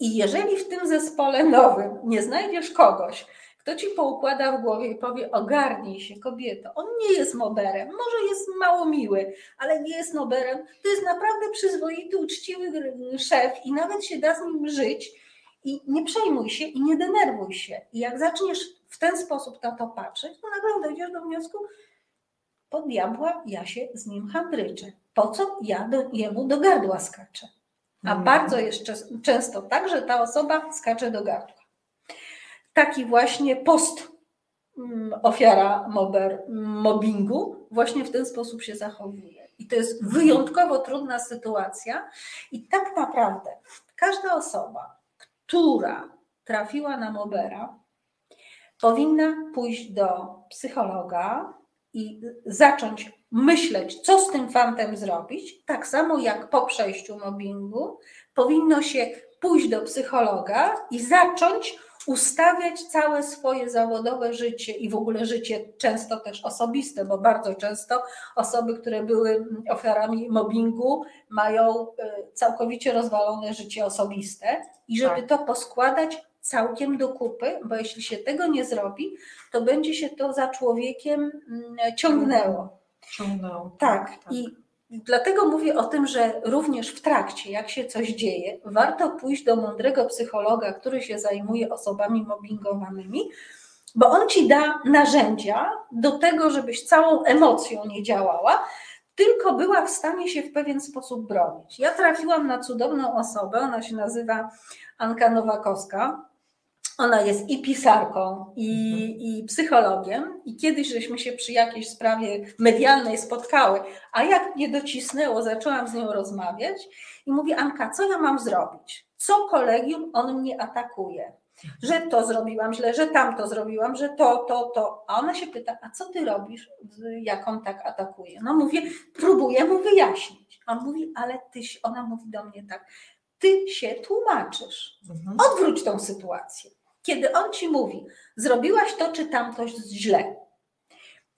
I jeżeli w tym zespole nowym nie znajdziesz kogoś, kto ci poukłada w głowie i powie: Ogarnij się, kobieto, on nie jest moberem, może jest mało miły, ale nie jest moberem, to jest naprawdę przyzwoity, uczciwy szef i nawet się da z nim żyć. I nie przejmuj się i nie denerwuj się. I jak zaczniesz w ten sposób na to patrzeć, to nagle dojdziesz do wniosku, po diabła ja się z nim handryczę. Po co ja do, jemu do gardła skaczę? A Mhm. bardzo jest czes- często tak, że ta osoba skacze do gardła. Taki właśnie post mm, ofiara mober, mobbingu właśnie w ten sposób się zachowuje. I to jest wyjątkowo trudna sytuacja. I tak naprawdę każda osoba, która trafiła na mobera, powinna pójść do psychologa i zacząć myśleć, co z tym fantem zrobić, tak samo jak po przejściu mobbingu, powinno się pójść do psychologa i zacząć ustawiać całe swoje zawodowe życie i w ogóle życie często też osobiste, bo bardzo często osoby, które były ofiarami mobbingu, mają y, całkowicie rozwalone życie osobiste i żeby Tak. to poskładać całkiem do kupy, bo jeśli się tego nie zrobi, to będzie się to za człowiekiem mm, ciągnęło. Ciągnął. Tak, i dlatego mówię o tym, że również w trakcie, jak się coś dzieje, warto pójść do mądrego psychologa, który się zajmuje osobami mobbingowanymi, bo on ci da narzędzia do tego, żebyś całą emocją nie działała, tylko była w stanie się w pewien sposób bronić. Ja trafiłam na cudowną osobę, ona się nazywa Anka Nowakowska. Ona jest i pisarką, i, i psychologiem, i kiedyś żeśmy się przy jakiejś sprawie medialnej spotkały, a jak mnie docisnęło, zaczęłam z nią rozmawiać i mówi: Anka, co ja mam zrobić? Co kolegium on mnie atakuje? Że to zrobiłam źle, że tamto zrobiłam, że to, to, to. A ona się pyta: A co ty robisz, jak on tak atakuje? No mówię: Próbuję mu wyjaśnić. On mówi: Ale ty, ona mówi do mnie tak: Ty się tłumaczysz. Mhm. Odwróć tą sytuację. Kiedy on ci mówi, zrobiłaś to czy tamto źle,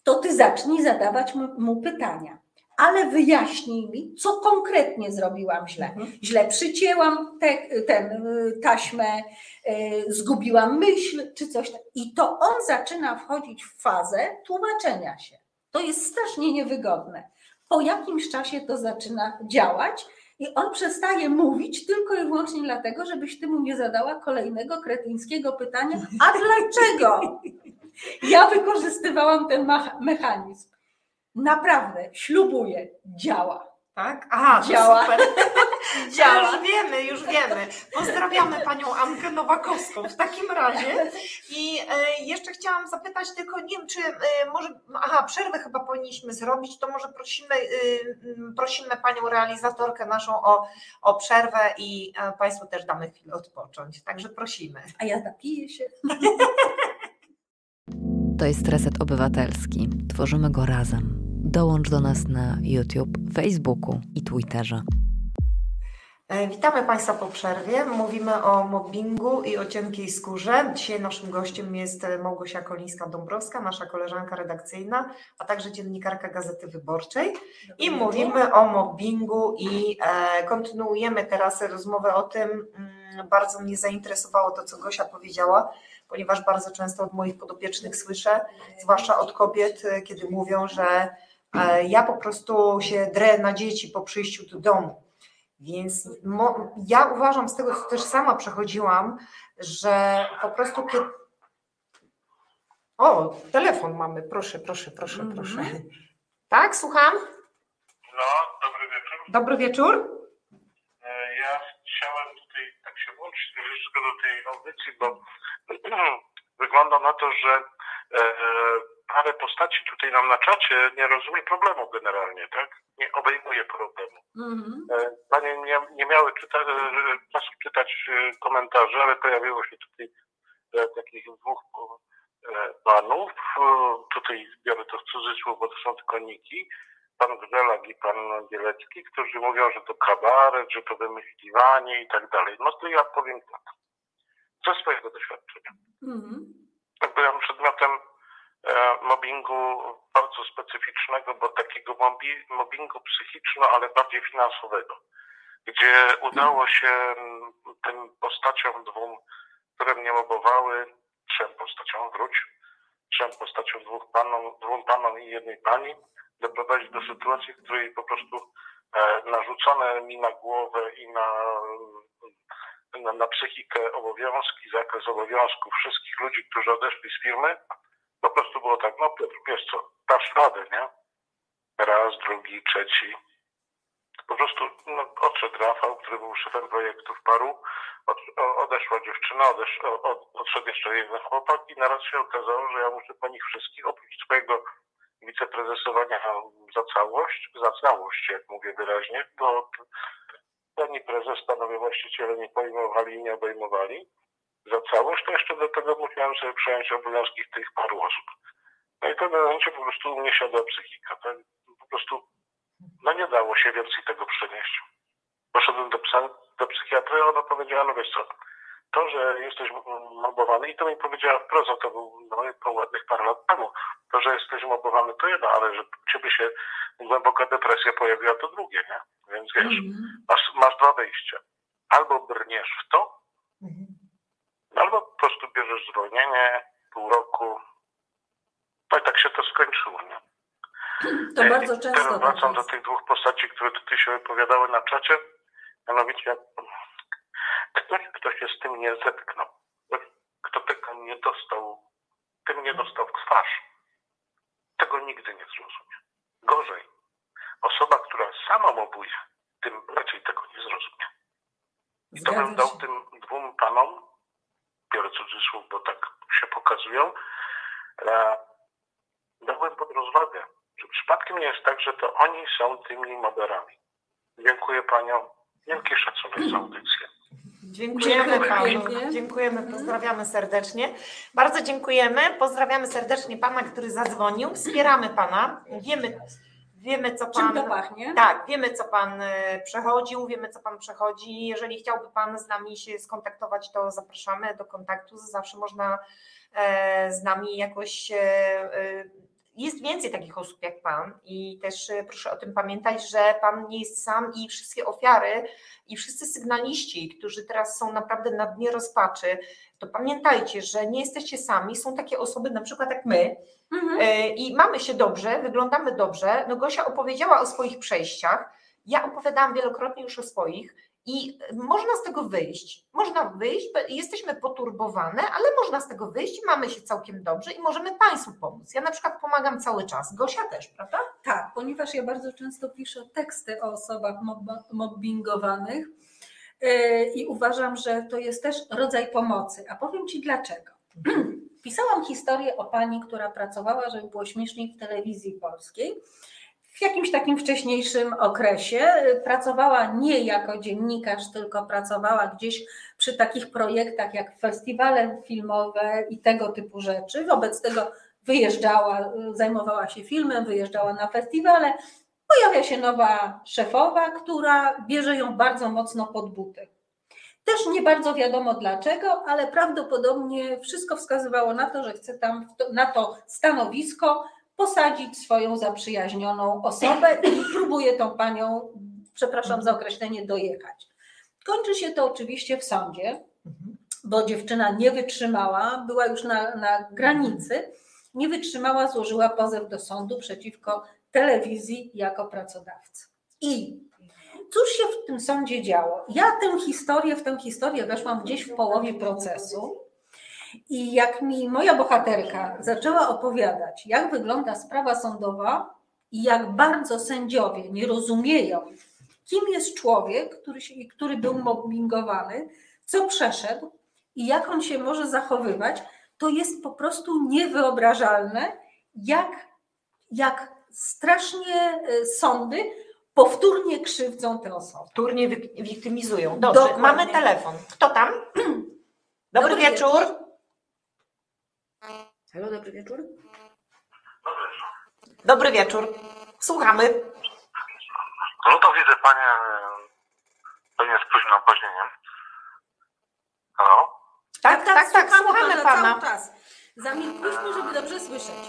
to ty zacznij zadawać mu, pytania, ale wyjaśnij mi, co konkretnie zrobiłam źle. Mhm. Źle przycięłam te, ten, y, taśmę, y, zgubiłam myśl, czy coś. I to on zaczyna wchodzić w fazę tłumaczenia się. To jest strasznie niewygodne. Po jakimś czasie to zaczyna działać i on przestaje mówić tylko i wyłącznie dlatego, żebyś ty mu nie zadała kolejnego kretyńskiego pytania, a dlaczego? Ja wykorzystywałam ten mechanizm. Naprawdę, ślubuję, działa. Tak? Aha, to Działa. super. [laughs] Działa. Już wiemy, już wiemy. Pozdrawiamy panią Ankę Nowakowską w takim razie. I e, jeszcze chciałam zapytać tylko, nie wiem, czy e, może, aha, przerwę chyba powinniśmy zrobić, to może prosimy, m, prosimy panią realizatorkę naszą o, o przerwę i e, państwu też damy chwilę odpocząć. Także prosimy. A ja napiję się. To jest Reset Obywatelski. Tworzymy go razem. Dołącz do nas na YouTube, Facebooku i Twitterze. E, Witamy Państwa po przerwie. Mówimy o mobbingu i o cienkiej skórze. Dzisiaj naszym gościem jest e, Małgosia Kolińska-Dąbrowska, nasza koleżanka redakcyjna, a także dziennikarka Gazety Wyborczej. I mówimy o mobbingu i e, kontynuujemy teraz rozmowę o tym. Mm, Bardzo mnie zainteresowało to, co Gosia powiedziała, ponieważ bardzo często od moich podopiecznych słyszę, zwłaszcza od kobiet, kiedy mówią, że ja po prostu się drę na dzieci po przyjściu do domu. Więc mo, ja uważam z tego, co też sama przechodziłam, że po prostu kiedy. O, telefon mamy, proszę, proszę, proszę, Mhm. proszę. Tak, słucham? No, dobry wieczór. Dobry wieczór. E, Ja chciałem tutaj tak się włączyć troszeczkę do tej audycji, bo [clears throat] wygląda na to, że e, parę postaci tutaj nam na czacie nie rozumie problemu generalnie, tak? Nie obejmuje problemu. Mhm. E, Panie nie, nie miały czyta, e, czasu czytać e, komentarzy, ale pojawiło się tutaj takich dwóch panów. Tutaj biorę to w cudzysłów, bo to są tylko niki. Pan Grzelak i pan Bielecki, którzy mówią, że to kabaret, że to wymyśliwanie i tak dalej. No to ja powiem tak. Ze swojego doświadczenia. Mhm. byłem przedmiotem mobbingu bardzo specyficznego, bo takiego mobbingu psychiczno, ale bardziej finansowego, gdzie udało się mm, tym postaciom dwóm, które mnie mobowały, trzem postaciom wróć, trzem postaciom dwóch panom, dwóm panom i jednej pani, doprowadzić do sytuacji, w której po prostu e, narzucone mi na głowę i na, na, na psychikę obowiązki, zakres obowiązków wszystkich ludzi, którzy odeszli z firmy, po prostu było tak, no Piotr, wiesz co, dasz radę, nie? Raz, drugi, trzeci. Po prostu no, odszedł Rafał, który był szefem projektów paru, od, odeszła dziewczyna, odesz, od, odszedł jeszcze jeden chłopak i naraz się okazało, że ja muszę po nich wszystkich, oprócz swojego wiceprezesowania za całość, za całość, jak mówię wyraźnie, bo ani prezes, panowie właściciele nie pojmowali i nie obejmowali za całość, to jeszcze do tego musiałem sobie przejąć obowiązki tych paru osób. No i w pewnym momencie po prostu mnie siadła psychika. To po prostu no nie dało się więcej tego przenieść. Poszedłem do, psa, do psychiatry, a ona powiedziała, no wiesz co, to, że jesteś mobowany i to mi powiedziała wprost, a to był no, po ładnych parę lat temu, to, że jesteś mobowany to jedno, ale że ciebie się głęboka depresja pojawiła to drugie, nie? Więc wiesz, Mhm. masz, masz dwa wyjścia. Albo brniesz w to, Mhm. Albo po prostu bierzesz zwolnienie, pół roku. No i tak się to skończyło, nie? To I bardzo często Teraz wracam do tych dwóch postaci, które tutaj się wypowiadały na czacie. Mianowicie, ktoś, kto się z tym nie zetknął, kto tego nie dostał, tym nie dostał w twarz, tego nigdy nie zrozumie. Gorzej, osoba, która sama mobuje, tym raczej tego nie zrozumie. I to bym Zgadza dał tym dwóm panom, biorę cudzysłów, bo tak się pokazują, e, dałbym pod rozwagę, że przypadkiem nie jest tak, że to oni są tymi moderami. Dziękuję paniom. Wielki szacunek za audycję. Dziękujemy panu. Dziękujemy, pozdrawiamy serdecznie. Bardzo dziękujemy. Pozdrawiamy serdecznie pana, który zadzwonił. Wspieramy pana. Wiemy, wiemy co Czym to pan. pachnie? Tak, wiemy co pan e, przechodził, wiemy co pan przechodzi. Jeżeli chciałby pan z nami się skontaktować, to zapraszamy do kontaktu. Zawsze można e, z nami jakoś. Jest więcej takich osób jak pan i też e, proszę o tym pamiętać, że pan nie jest sam i wszystkie ofiary i wszyscy sygnaliści, którzy teraz są naprawdę na dnie rozpaczy, to pamiętajcie, że nie jesteście sami. Są takie osoby, na przykład jak my, Mhm. E, i mamy się dobrze, wyglądamy dobrze. No Gosia opowiedziała o swoich przejściach. Ja opowiadałam wielokrotnie już o swoich i można z tego wyjść. Można wyjść, jesteśmy poturbowane, ale można z tego wyjść mamy się całkiem dobrze i możemy Państwu pomóc. Ja na przykład pomagam cały czas. Gosia też, prawda? Tak, ponieważ ja bardzo często piszę teksty o osobach mob- mobbingowanych yy, i uważam, że to jest też rodzaj pomocy. A powiem Ci dlaczego. [clears throat] Pisałam historię o pani, która pracowała, żeby było śmieszniej w telewizji polskiej. W jakimś takim wcześniejszym okresie pracowała nie jako dziennikarz, tylko pracowała gdzieś przy takich projektach jak festiwale filmowe i tego typu rzeczy. Wobec tego wyjeżdżała, zajmowała się filmem, wyjeżdżała na festiwale. Pojawia się nowa szefowa, która bierze ją bardzo mocno pod buty. Też nie bardzo wiadomo dlaczego, ale prawdopodobnie wszystko wskazywało na to, że chce tam to, na to stanowisko posadzić swoją zaprzyjaźnioną osobę i próbuje tą panią, przepraszam za określenie, dojechać. Kończy się to oczywiście w sądzie, bo dziewczyna nie wytrzymała, była już na, na granicy, nie wytrzymała, złożyła pozew do sądu przeciwko telewizji jako pracodawcy. I cóż się w tym sądzie działo? Ja tę historię, w tę historię weszłam gdzieś w połowie procesu. I jak mi moja bohaterka zaczęła opowiadać, jak wygląda sprawa sądowa i jak bardzo sędziowie nie rozumieją, kim jest człowiek, który, który był mobbingowany, co przeszedł i jak on się może zachowywać, to jest po prostu niewyobrażalne, jak, jak strasznie y, sądy powtórnie krzywdzą te osoby. Wy- wiktymizują. Dobrze, Dokładnie. mamy telefon. Kto tam? [clears throat] Dobry, Dobry wieczór. wieczór. Halo, dobry wieczór. Dobry wieczór. Słuchamy. No to widzę panie, pewnie z późnym opóźnieniem. Halo? Tak, tak, tak, słuchamy pana pana. cały czas. Zamilkliśmy, żeby dobrze słyszeć.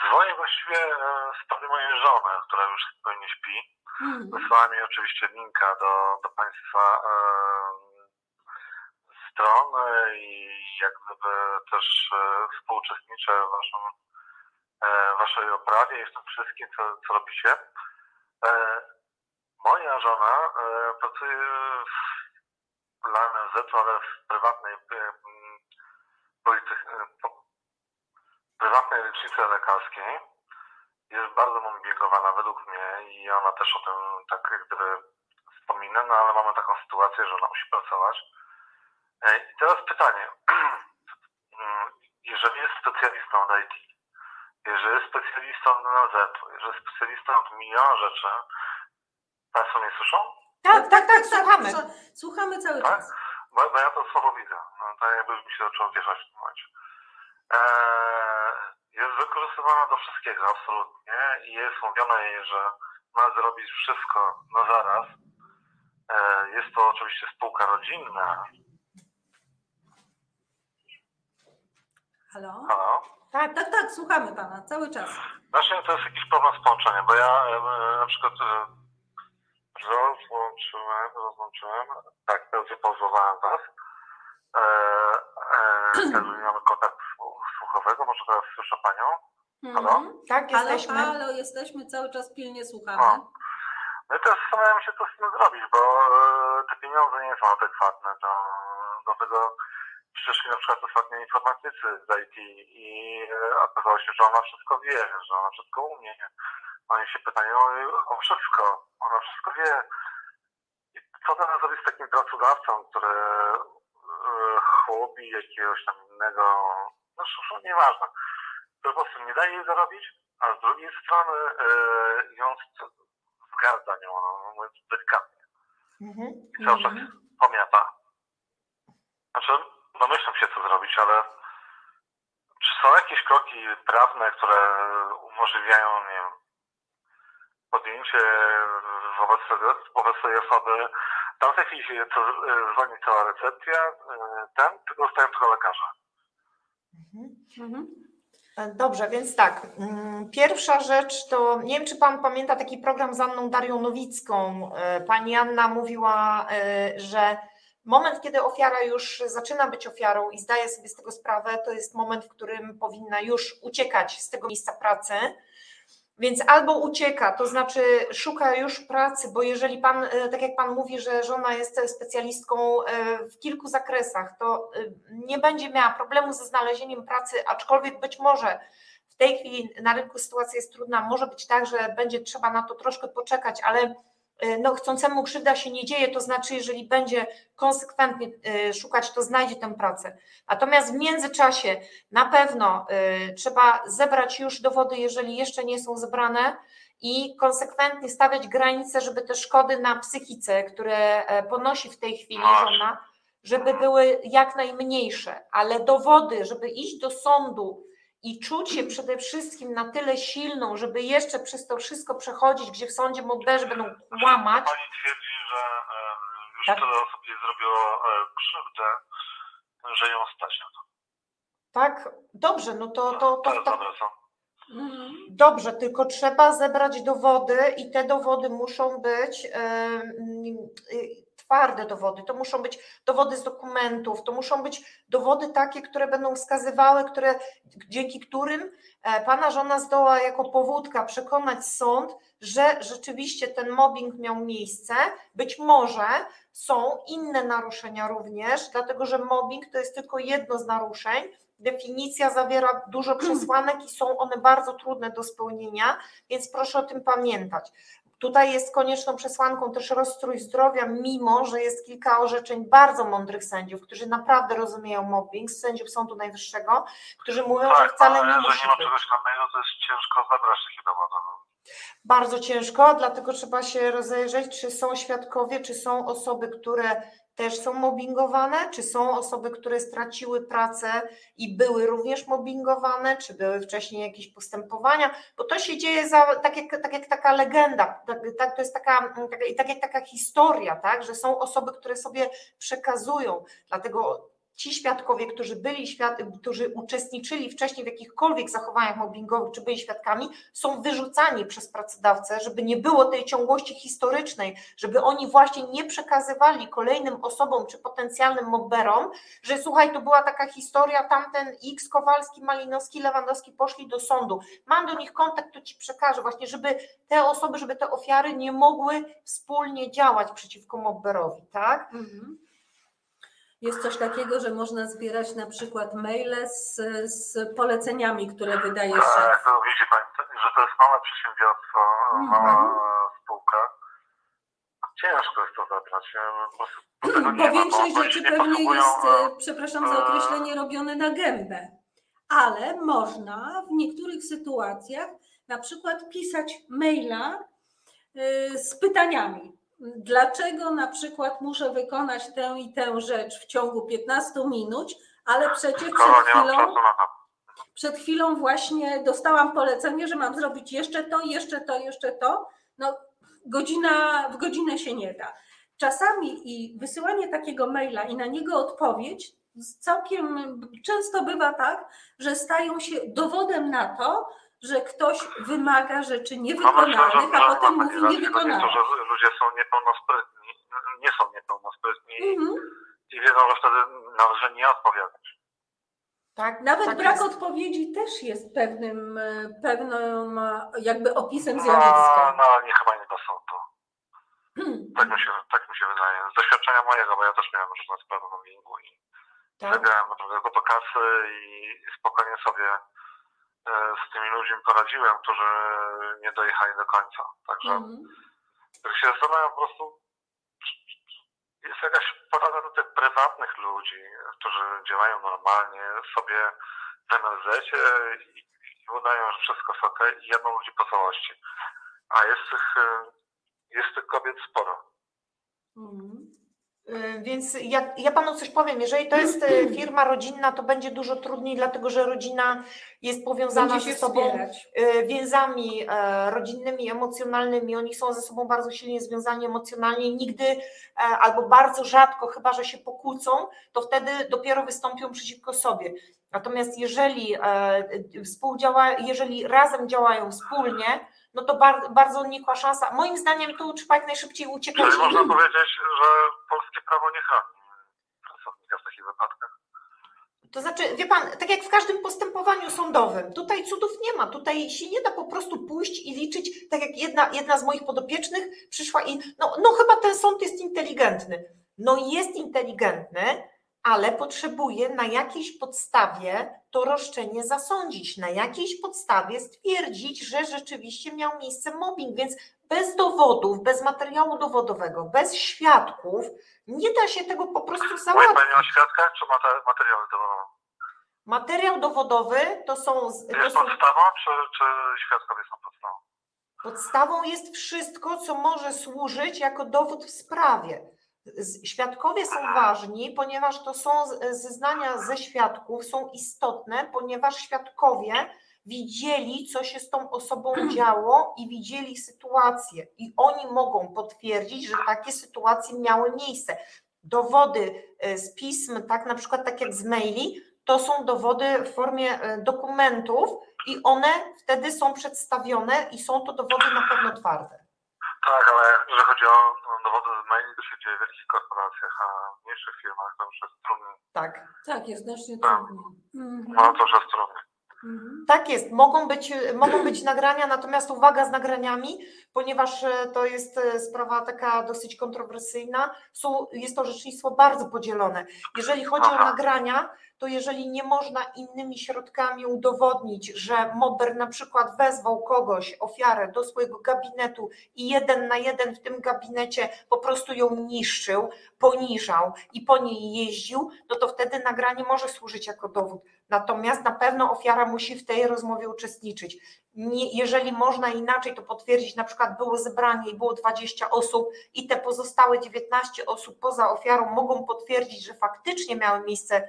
Dzwonię właściwie e, w sprawie mojej żony, która już pewnie śpi. Mhm. Wysłała mi oczywiście linka do, do Państwa e, stron i jak gdyby też e, współuczestniczę w waszym, e, waszej oprawie i w tym wszystkim, co, co robicie. E, moja żona pracuje dla NFZ-u, ale w prywatnej prywatnej lecznicy lekarskiej jest bardzo mobbingowana według mnie i ona też o tym tak jak gdyby wspomina, no ale mamy taką sytuację, że ona musi pracować. E, I teraz pytanie. [clears throat] Mm, Jeżeli jest specjalistą od IT, jeżeli jest specjalistą od NZ, jeżeli jest specjalistą od miliona rzeczy, Państwo mnie słyszą? Tak, tak, tak, słuchamy. Słucha- Słuchamy cały Tak? czas. Bo, bo ja to słowo widzę. No, tak jakby mi się zaczęło wieszać w tym momencie. Eee, jest wykorzystywana do wszystkiego, absolutnie. I jest mówione jej, że ma zrobić wszystko na zaraz. Eee, jest to oczywiście spółka rodzinna. Halo? Halo? Tak, Tak, tak, słuchamy pana cały czas. Właśnie to jest jakiś problem z połączeniem, bo ja e, na przykład e, rozłączyłem, rozłączyłem, tak, teraz wypauzowałem was. E, e, [clears throat] teraz nie mamy kontaktu słu- słuchowego, może teraz słyszę panią. Halo? Mhm. tak, Halo, jesteśmy. halo, jesteśmy, cały czas pilnie słuchamy. O. No i teraz zastanawiam się, co z tym zrobić, bo e, te pieniądze nie są adekwatne do, do tego. Przyszli na przykład ostatnio informatycy z IT i e, okazało się, że ona wszystko wie, że ona wszystko umie. Oni się pytają o wszystko, ona wszystko wie. I co teraz zrobić z takim pracodawcą, który e, chłopi jakiegoś tam innego, no już nieważne, po prostu nie daje jej zarobić, a z drugiej strony e, ją zgardza nią, no, mówiąc delikatnie. Mhm. I cały czas pomiata. Znaczy, domyślam się, co zrobić, ale czy są jakieś kroki prawne, które umożliwiają, nie wiem, podjęcie wobec, wobec tej osoby? Tam w tej chwili się to, e, dzwoni cała recepcja, e, ten, tylko dostają tylko lekarza. Mhm. Mhm. Dobrze, więc tak. mm, Pierwsza rzecz to, nie wiem czy Pan pamięta taki program z Anną Darią Nowicką. E, Pani Anna mówiła, e, że moment, kiedy ofiara już zaczyna być ofiarą i zdaje sobie z tego sprawę, to jest moment, w którym powinna już uciekać z tego miejsca pracy. Więc albo ucieka, to znaczy szuka już pracy, bo jeżeli pan, e, tak jak pan mówi, że żona jest specjalistką e, w kilku zakresach, to e, nie będzie miała problemu ze znalezieniem pracy, aczkolwiek być może w tej chwili na rynku sytuacja jest trudna, może być tak, że będzie trzeba na to troszkę poczekać, ale no, chcącemu krzywda się nie dzieje, to znaczy, jeżeli będzie konsekwentnie e, szukać, to znajdzie tę pracę. Natomiast w międzyczasie na pewno y, trzeba zebrać już dowody, jeżeli jeszcze nie są zebrane i konsekwentnie stawiać granice, żeby te szkody na psychice, które e, ponosi w tej chwili żona, żeby były jak najmniejsze, ale dowody, żeby iść do sądu i czuć się przede wszystkim na tyle silną, żeby jeszcze przez to wszystko przechodzić, gdzie w sądzie modlerzy będą kłamać, Pani twierdzi, że już Tak. tyle osób jej zrobiło e, krzywdę, że ją stać na to. tak? Dobrze, no to, to, to, to to, jest dobre, co? Mhm. Dobrze, tylko trzeba zebrać dowody i te dowody muszą być twarde dowody. To muszą być dowody z dokumentów, to muszą być dowody takie, które będą wskazywały, które, dzięki którym e, pana żona zdoła jako powódka przekonać sąd, że rzeczywiście ten mobbing miał miejsce. Być może są inne naruszenia również, dlatego że mobbing to jest tylko jedno z naruszeń. Definicja zawiera dużo przesłanek i są one bardzo trudne do spełnienia, więc proszę o tym pamiętać. Tutaj jest konieczną przesłanką też rozstrój zdrowia, mimo że jest kilka orzeczeń bardzo mądrych sędziów, którzy naprawdę rozumieją mobbing, sędziów Sądu Najwyższego, którzy mówią, że wcale ale nie że musi nie ma czegoś innego, to jest ciężko zebrać takie dowody. no. Bardzo ciężko, dlatego trzeba się rozejrzeć, czy są świadkowie, czy są osoby, które też są mobbingowane, czy są osoby, które straciły pracę i były również mobbingowane, czy były wcześniej jakieś postępowania, bo to się dzieje za, tak, jak, tak jak taka legenda, tak, tak, to jest taka, taka, tak jak taka historia, tak, że są osoby, które sobie przekazują, dlatego ci świadkowie, którzy byli świad, którzy uczestniczyli wcześniej w jakichkolwiek zachowaniach mobbingowych, czy byli świadkami, są wyrzucani przez pracodawcę, żeby nie było tej ciągłości historycznej, żeby oni właśnie nie przekazywali kolejnym osobom czy potencjalnym mobberom, że słuchaj, to była taka historia, tamten X, Kowalski, Malinowski, Lewandowski poszli do sądu. Mam do nich kontakt, to ci przekażę, właśnie, żeby te osoby, żeby te ofiary nie mogły wspólnie działać przeciwko mobberowi, tak? Mhm. Jest coś takiego, że można zbierać na przykład maile z, z poleceniami, które wydaje szef. Tak, to widzi Pani, że to jest małe przedsiębiorstwo, mała spółka. Ciężko jest to zabrać. nie? Po nie ma, większość bo rzeczy nie pewnie jest, e, e, przepraszam za określenie, robione na gębę. Ale można w niektórych sytuacjach na przykład pisać maila e, z pytaniami. Dlaczego na przykład muszę wykonać tę i tę rzecz w ciągu 15 minut, ale przecież przed chwilą przed chwilą właśnie dostałam polecenie, że mam zrobić jeszcze to, jeszcze to, jeszcze to. No, godzina w godzinę się nie da. Czasami i wysyłanie takiego maila i na niego odpowiedź całkiem często bywa tak, że stają się dowodem na to, że ktoś wymaga rzeczy No myślę, że, a potem mówi niewykonane. to, że ludzie są niepełnosprytni, nie są niepełnosprytni Mhm. i wiedzą, że wtedy należy nie odpowiadać. tak? Nawet tak brak jest. odpowiedzi też jest pewnym, e, pewnym e, jakby opisem No, zjawiska. no ale nie chyba nie do sądu. Tak mi, się, tak mi się wydaje. Z doświadczenia mojego, bo ja też miałem różne sprawy mobbingu i Tak? zagrałem naprawdę go do kasy i spokojnie sobie z tymi ludźmi poradziłem, którzy nie dojechali do końca. Także Mhm. jak się zastanawiam po prostu, jest jakaś porada do tych prywatnych ludzi, którzy działają normalnie sobie w NLZ-cie i, i udają, że wszystko jest ok i jadą ludzi po całości. A jest tych, e, jest tych kobiet sporo. Mhm. Y, Więc ja, ja panu coś powiem, jeżeli to jest y, [clears throat] firma rodzinna, to będzie dużo trudniej, dlatego że rodzina jest powiązana ze sobą wspierać. y, więzami e, rodzinnymi, emocjonalnymi. Oni są ze sobą bardzo silnie związani emocjonalnie. Nigdy e, albo bardzo rzadko, chyba że się pokłócą, to wtedy dopiero wystąpią przeciwko sobie. Natomiast jeżeli e, jeżeli razem działają wspólnie, no to bar, bardzo nikła szansa. Moim zdaniem tu trzeba jak najszybciej uciekać. Czyli można powiedzieć, że polskie prawo nie chroni pracownika w takich wypadkach. To znaczy, wie pan, tak jak w każdym postępowaniu sądowym, tutaj cudów nie ma, tutaj się nie da po prostu pójść i liczyć, tak jak jedna, jedna z moich podopiecznych przyszła i no, no chyba ten sąd jest inteligentny. No jest inteligentny, ale potrzebuje na jakiejś podstawie to roszczenie zasądzić, na jakiejś podstawie stwierdzić, że rzeczywiście miał miejsce mobbing, więc bez dowodów, bez materiału dowodowego, bez świadków nie da się tego po prostu załatwić. Pani o świadkach, czy mate- materiały dowodowe? Materiał dowodowy to są, to Jest są podstawą, czy, czy świadkowie są podstawą? podstawą jest wszystko, co może służyć jako dowód w sprawie. Świadkowie są ważni, ponieważ to są zeznania ze świadków, są istotne, ponieważ świadkowie widzieli, co się z tą osobą [clears throat] działo i widzieli sytuację. I oni mogą potwierdzić, że takie sytuacje miały miejsce. Dowody e, z pism, tak na przykład tak jak z maili, to są dowody w formie e, dokumentów i one wtedy są przedstawione i są to dowody na pewno twarde. Tak, ale jeżeli chodzi o o maili, to się dzieje w wielkich korporacjach, a w mniejszych firmach to już jest trudniej. Tak. Tak, jest znacznie Tak. trudniej. Mhm. No to już jest trudniej. Mhm. Tak jest, mogą być, mogą być nagrania, natomiast uwaga z nagraniami, ponieważ e, to jest e, sprawa taka dosyć kontrowersyjna, są, jest to orzecznictwo bardzo podzielone. Jeżeli chodzi o Aha. nagrania, to jeżeli nie można innymi środkami udowodnić, że Mober na przykład wezwał kogoś, ofiarę do swojego gabinetu i jeden na jeden w tym gabinecie po prostu ją niszczył, poniżał i po niej jeździł, no to wtedy nagranie może służyć jako dowód. Natomiast na pewno ofiara musi w tej rozmowie uczestniczyć. Nie, jeżeli można inaczej to potwierdzić, na przykład było zebranie i było 20 osób i te pozostałe 19 osób poza ofiarą mogą potwierdzić, że faktycznie miały miejsce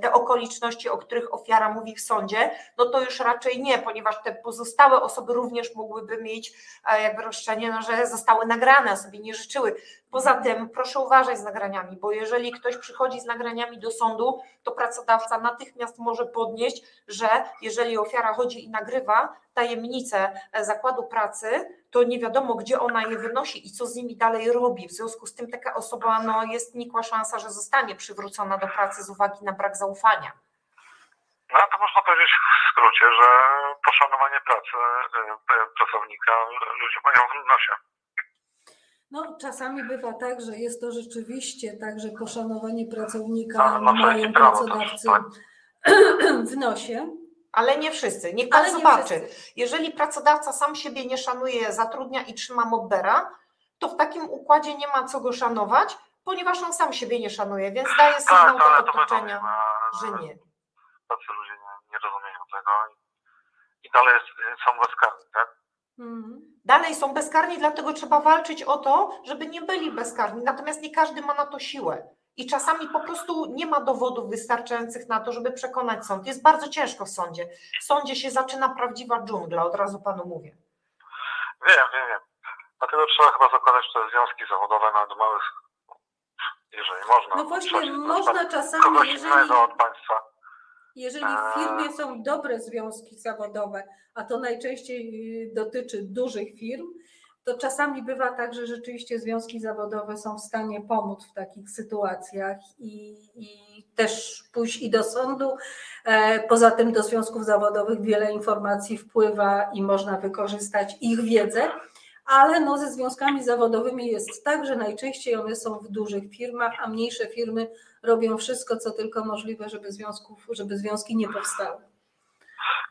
te okoliczności, o których ofiara mówi w sądzie, no to już raczej nie, ponieważ te pozostałe osoby również mogłyby mieć e, jakby roszczenie, no, że zostały nagrane, a sobie nie życzyły. Poza tym proszę uważać z nagraniami, bo jeżeli ktoś przychodzi z nagraniami do sądu, to pracodawca natychmiast może podnieść, że jeżeli ofiara chodzi i nagrywa tajemnicę e, zakładu pracy, to nie wiadomo, gdzie ona je wynosi i co z nimi dalej robi. W związku z tym taka osoba no, jest nikła szansa, że zostanie przywrócona do pracy z uwagi na brak zaufania. No to można powiedzieć w skrócie, że poszanowanie pracy e, pracownika ludzie mają w nosie. No, czasami bywa tak, że jest to rzeczywiście tak, że poszanowanie pracownika masz mają pracodawcy też, [clears throat] w nosie. Ale nie wszyscy. Niech pan Ale zobaczy. Jeżeli pracodawca sam siebie nie szanuje, zatrudnia i trzyma mobbera, to w takim układzie nie ma co go szanować, ponieważ on sam siebie nie szanuje, więc daje Tak, sygnał ale do to otoczenia, że że nie. tacy ludzie nie, nie rozumieją tego i, i dalej są bezkarni, tak? Mhm. Dalej są bezkarni, dlatego trzeba walczyć o to, żeby nie byli bezkarni. Natomiast nie każdy ma na to siłę. I czasami po prostu nie ma dowodów wystarczających na to, żeby przekonać sąd. Jest bardzo ciężko w sądzie. W sądzie się zaczyna prawdziwa dżungla, od razu panu mówię. Wiem, wiem, wiem. Dlatego trzeba chyba zakładać te związki zawodowe nawet małych, jeżeli można. No właśnie, można czasami, Kogoś jeżeli, od państwa. Jeżeli w firmie są dobre związki zawodowe, a to najczęściej y, dotyczy dużych firm, to czasami bywa tak, że rzeczywiście związki zawodowe są w stanie pomóc w takich sytuacjach i, i też pójść i do sądu. E, Poza tym do związków zawodowych wiele informacji wpływa i można wykorzystać ich wiedzę, ale no ze związkami zawodowymi jest tak, że najczęściej one są w dużych firmach, a mniejsze firmy robią wszystko, co tylko możliwe, żeby związków, żeby związki nie powstały.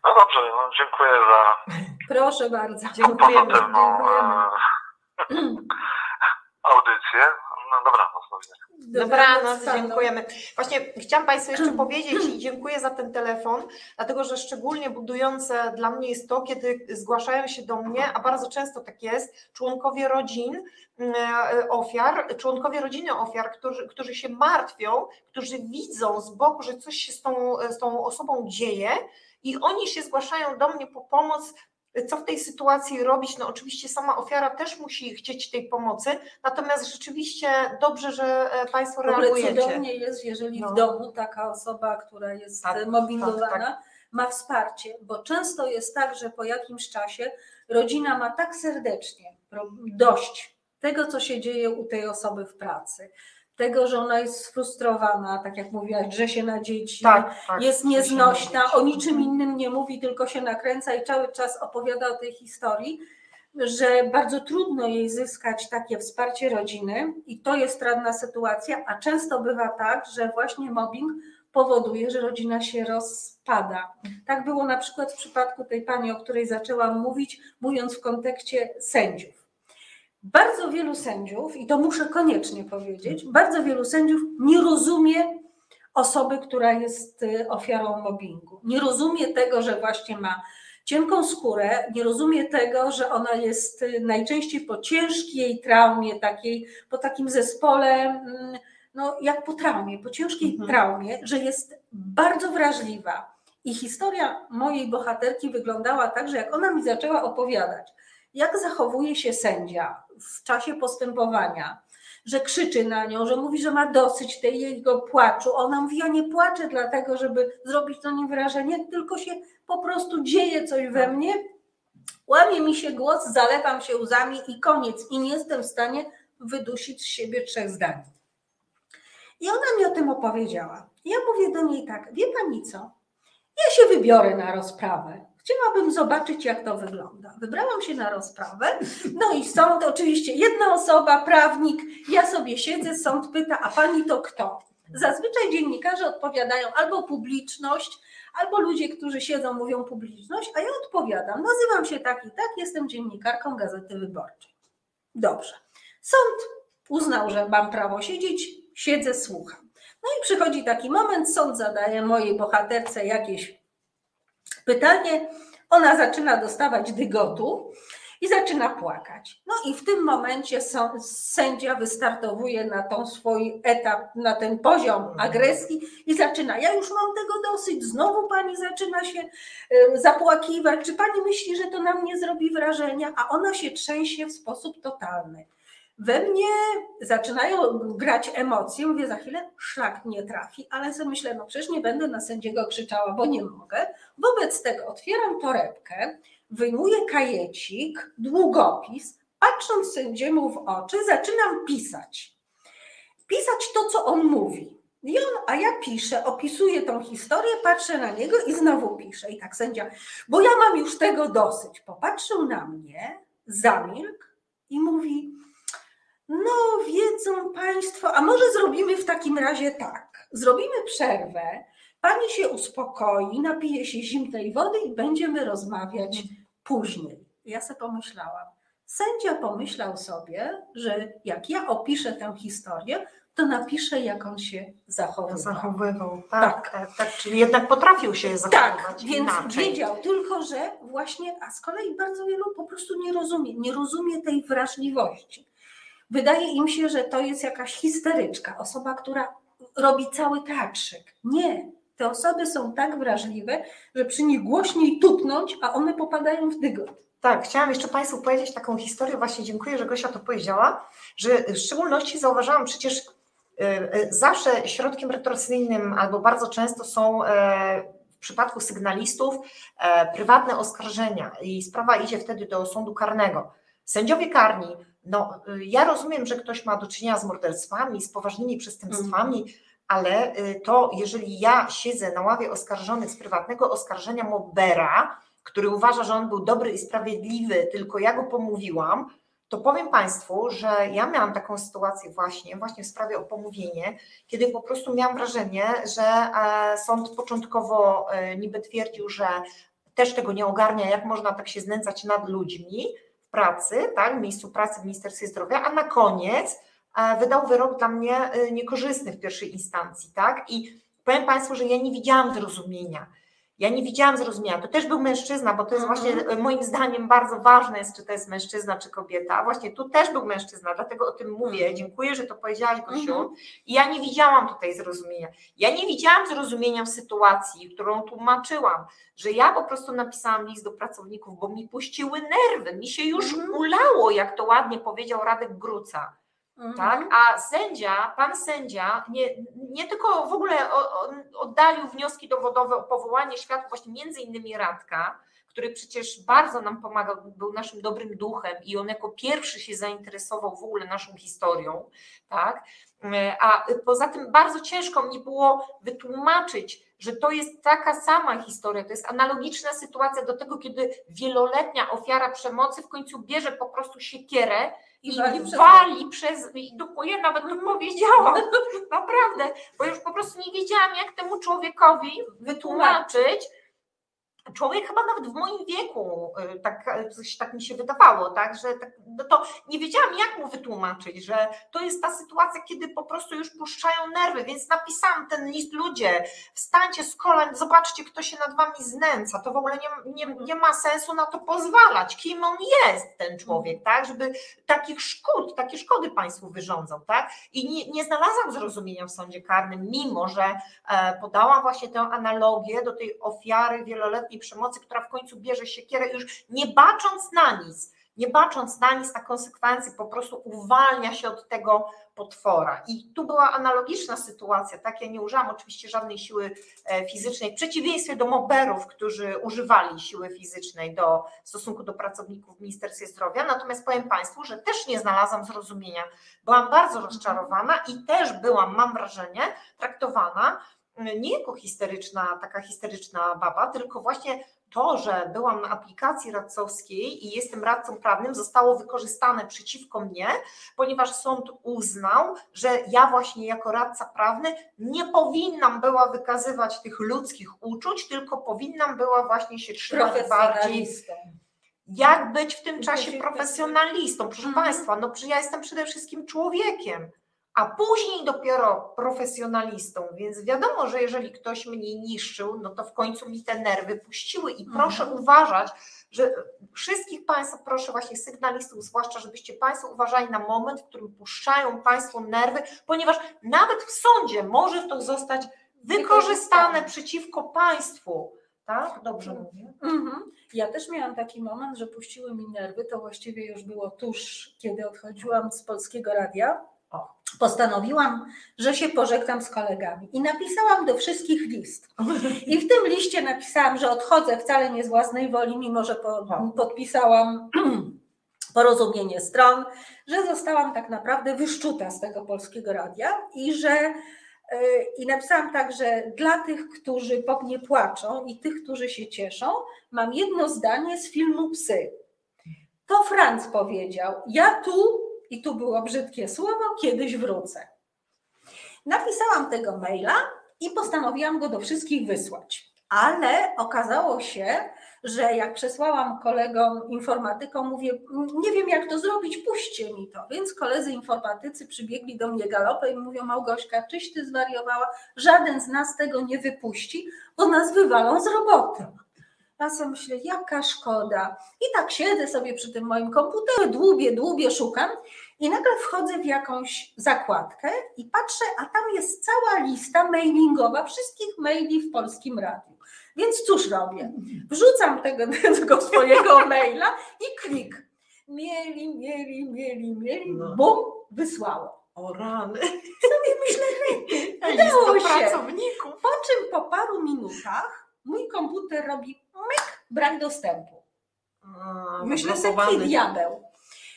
No dobrze, no, dziękuję za Proszę bardzo. Dziękujemy. pozytywną Dziękujemy. e, [clears throat] audycję. No dobranoc. Dobranoc, Panu. dziękujemy. Właśnie chciałam Państwu jeszcze [clears throat] powiedzieć i dziękuję za ten telefon, dlatego że szczególnie budujące dla mnie jest to, kiedy zgłaszają się do mnie, a bardzo często tak jest, członkowie rodzin e, ofiar, członkowie rodziny ofiar, którzy, którzy się martwią, którzy widzą z boku, że coś się z tą, z tą osobą dzieje i oni się zgłaszają do mnie po pomoc, co w tej sytuacji robić? No oczywiście sama ofiara też musi chcieć tej pomocy, natomiast rzeczywiście dobrze, że e, Państwo reagujecie. cudownie jest, jeżeli No. w domu taka osoba, która jest Tak, mobbingowana, tak, ma wsparcie, bo często jest tak, że po jakimś czasie rodzina ma tak serdecznie dość tego, co się dzieje u tej osoby w pracy, tego, że ona jest sfrustrowana, tak jak mówiłaś, że się na dzieci, Tak, tak. jest nieznośna, o niczym innym nie mówi, tylko się nakręca i cały czas opowiada o tej historii, że bardzo trudno jej zyskać takie wsparcie rodziny i to jest trudna sytuacja, a często bywa tak, że właśnie mobbing powoduje, że rodzina się rozpada. Tak było na przykład w przypadku tej pani, o której zaczęłam mówić, mówiąc w kontekście sędziów. Bardzo wielu sędziów, i to muszę koniecznie powiedzieć, bardzo wielu sędziów nie rozumie osoby, która jest y, ofiarą mobbingu. Nie rozumie tego, że właśnie ma cienką skórę, nie rozumie tego, że ona jest y, najczęściej po ciężkiej traumie, takiej, po takim zespole, mm, no jak po traumie, po ciężkiej Mhm. traumie, że jest bardzo wrażliwa. I historia mojej bohaterki wyglądała tak, że jak ona mi zaczęła opowiadać, jak zachowuje się sędzia w czasie postępowania, że krzyczy na nią, że mówi, że ma dosyć tej jego płaczu. Ona mówi, ja nie płaczę dlatego, żeby zrobić na nim wrażenie, tylko się po prostu dzieje coś we mnie, łamie mi się głos, zalewam się łzami i koniec. I nie jestem w stanie wydusić z siebie trzech zdań. I ona mi o tym opowiedziała. Ja mówię do niej tak, wie pani co, ja się wybiorę na rozprawę. Chciałabym zobaczyć, jak to wygląda. Wybrałam się na rozprawę. No i sąd, oczywiście jedna osoba, prawnik, ja sobie siedzę, sąd pyta, a pani to kto? Zazwyczaj dziennikarze odpowiadają albo publiczność, albo ludzie, którzy siedzą, mówią publiczność, a ja odpowiadam, nazywam się tak i tak, jestem dziennikarką Gazety Wyborczej. Dobrze. Sąd uznał, że mam prawo siedzieć, siedzę, słucham. No i przychodzi taki moment, sąd zadaje mojej bohaterce jakieś pytanie, ona zaczyna dostawać dygotu i zaczyna płakać. No i w tym momencie sędzia wystartowuje na tą swój etap, na ten poziom agresji i zaczyna, ja już mam tego dosyć, znowu pani zaczyna się zapłakiwać, czy pani myśli, że to na mnie zrobi wrażenie, a ona się trzęsie w sposób totalny. We mnie zaczynają grać emocje, mówię, za chwilę szlak nie trafi, ale sobie myślę, no przecież nie będę na sędziego krzyczała, bo nie mogę. Wobec tego otwieram torebkę, wyjmuję kajecik, długopis, patrząc sędziemu w oczy, zaczynam pisać. Pisać to, co on mówi. I on, a ja piszę, opisuję tą historię, patrzę na niego i znowu piszę. I tak sędzia, bo ja mam już tego dosyć. Popatrzył na mnie, zamilkł i mówi: No, wiedzą Państwo, a może zrobimy w takim razie tak. Zrobimy przerwę, pani się uspokoi, napije się zimnej wody i będziemy rozmawiać później. Ja sobie pomyślałam. Sędzia pomyślał sobie, że jak ja opiszę tę historię, to napiszę, jak on się zachowywał. Zachowywał, tak, tak, tak, czyli jednak potrafił się Tak, zachowywać więc inaczej. wiedział, tylko że właśnie, a z kolei bardzo wielu po prostu nie rozumie, nie rozumie tej wrażliwości. Wydaje im się, że to jest jakaś histeryczka, osoba, która robi cały teatrzyk. Nie, te osoby są tak wrażliwe, że przy nich głośniej tupnąć, a one popadają w dygot. Tak, chciałam jeszcze Państwu powiedzieć taką historię, właśnie dziękuję, że Gosia to powiedziała, że w szczególności zauważałam przecież y, y, zawsze środkiem retorsyjnym albo bardzo często są e, w przypadku sygnalistów e, prywatne oskarżenia i sprawa idzie wtedy do sądu karnego. Sędziowie karni, no y, ja rozumiem, że ktoś ma do czynienia z morderstwami, z poważnymi przestępstwami, ale y, to jeżeli ja siedzę na ławie oskarżonych z prywatnego oskarżenia Mobera, który uważa, że on był dobry i sprawiedliwy, tylko ja go pomówiłam, to powiem Państwu, że ja miałam taką sytuację właśnie, właśnie w sprawie o pomówienie, kiedy po prostu miałam wrażenie, że e, sąd początkowo e, niby twierdził, że też tego nie ogarnia, jak można tak się znęcać nad ludźmi pracy, tak, w miejscu pracy w Ministerstwie Zdrowia, a na koniec e, wydał wyrok dla mnie e, niekorzystny w pierwszej instancji, tak, i powiem Państwu, że ja nie widziałam zrozumienia. Ja nie widziałam zrozumienia. To też był mężczyzna, bo to jest Mhm. właśnie e, moim zdaniem bardzo ważne jest, czy to jest mężczyzna, czy kobieta. Właśnie tu też był mężczyzna, dlatego o tym mówię. Dziękuję, że to powiedziałaś, Gosiu. Mhm. I ja nie widziałam tutaj zrozumienia. Ja nie widziałam zrozumienia w sytuacji, którą tłumaczyłam, że ja po prostu napisałam list do pracowników, bo mi puściły nerwy, mi się już Mhm. ulało, jak to ładnie powiedział Radek Gruca tak? Mhm. A sędzia, pan sędzia nie, nie tylko w ogóle oddalił wnioski dowodowe o powołanie świadków, właśnie między innymi Radka, który przecież bardzo nam pomagał, był naszym dobrym duchem i on jako pierwszy się zainteresował w ogóle naszą historią, tak? A poza tym bardzo ciężko mi było wytłumaczyć, że to jest taka sama historia, to jest analogiczna sytuacja do tego, kiedy wieloletnia ofiara przemocy w końcu bierze po prostu siekierę i wali przez- wali przez. I dokładnie nawet to powiedziałam. [laughs] Naprawdę, bo już po prostu nie wiedziałam, jak temu człowiekowi wytłumaczyć. Człowiek chyba nawet w moim wieku, y, tak, coś tak mi się wydawało, tak, że tak, no to nie wiedziałam, jak mu wytłumaczyć, że to jest ta sytuacja, kiedy po prostu już puszczają nerwy, więc napisałam ten list, ludzie, wstańcie z kolan, zobaczcie, kto się nad wami znęca, to w ogóle nie, nie, nie ma sensu na to pozwalać, kim on jest, ten człowiek, tak, żeby takich szkód, takie szkody państwu wyrządzał, tak, i nie, nie znalazłam zrozumienia w sądzie karnym, mimo że e, podałam właśnie tę analogię do tej ofiary wieloletniej przemocy, która w końcu bierze siekierę już nie bacząc na nic, nie bacząc na nic, na konsekwencje, po prostu uwalnia się od tego potwora. I tu była analogiczna sytuacja, tak? Ja nie użyłam oczywiście żadnej siły e, fizycznej, w przeciwieństwie do moberów, którzy używali siły fizycznej do, w stosunku do pracowników w Ministerstwie Zdrowia. Natomiast powiem Państwu, że też nie znalazłam zrozumienia. Byłam bardzo rozczarowana i też byłam, mam wrażenie, traktowana nie jako histeryczna, taka histeryczna baba, tylko właśnie to, że byłam na aplikacji radcowskiej i jestem radcą prawnym, zostało wykorzystane przeciwko mnie, ponieważ sąd uznał, że ja właśnie jako radca prawny nie powinnam była wykazywać tych ludzkich uczuć, tylko powinnam była właśnie się trzymać bardziej jak być w tym czasie profesjonalistą. Proszę Mhm. Państwa, no ja jestem przede wszystkim człowiekiem, a później dopiero profesjonalistą, więc wiadomo, że jeżeli ktoś mnie niszczył, no to w końcu mi te nerwy puściły i proszę Mhm. uważać, że wszystkich Państwa proszę właśnie sygnalistów, zwłaszcza żebyście Państwo uważali na moment, w którym puszczają Państwo nerwy, ponieważ nawet w sądzie może to zostać wykorzystane przeciwko Państwu. Tak? Dobrze mówię. Mhm. Ja też miałam taki moment, że puściły mi nerwy. To właściwie już było tuż, kiedy odchodziłam z polskiego radia. O. Postanowiłam, że się pożegnam z kolegami i napisałam do wszystkich list. I w tym liście napisałam, że odchodzę wcale nie z własnej woli, mimo że po, O. podpisałam [clears throat] porozumienie stron, że zostałam tak naprawdę wyszczuta z tego polskiego radia i że yy, i napisałam tak, że dla tych, którzy po mnie płaczą i tych, którzy się cieszą, mam jedno zdanie z filmu Psy. To Franz powiedział: Ja tu, i tu było brzydkie słowo, kiedyś wrócę. Napisałam tego maila i postanowiłam go do wszystkich wysłać. Ale okazało się, że jak przesłałam kolegom informatykom, mówię, nie wiem jak to zrobić, puśćcie mi to. Więc koledzy informatycy przybiegli do mnie galopem i mówią, Małgośka, czyś ty zwariowała? Żaden z nas tego nie wypuści, bo nas wywalą z roboty. Ja sobie myślę, jaka szkoda. I tak siedzę sobie przy tym moim komputerze, dłubię, dłubię, szukam i nagle wchodzę w jakąś zakładkę i patrzę, a tam jest cała lista mailingowa wszystkich maili w Polskim Radiu. Więc cóż robię? Wrzucam tego, [laughs] tego swojego maila i klik. Mieli, mieli, mieli, mieli, No. bum, wysłało. O rany. Sobie myślę, [laughs] udało się. pracowników. Po czym po paru minutach mój komputer robi brak dostępu. A, Myślę sobie, jaki diabeł.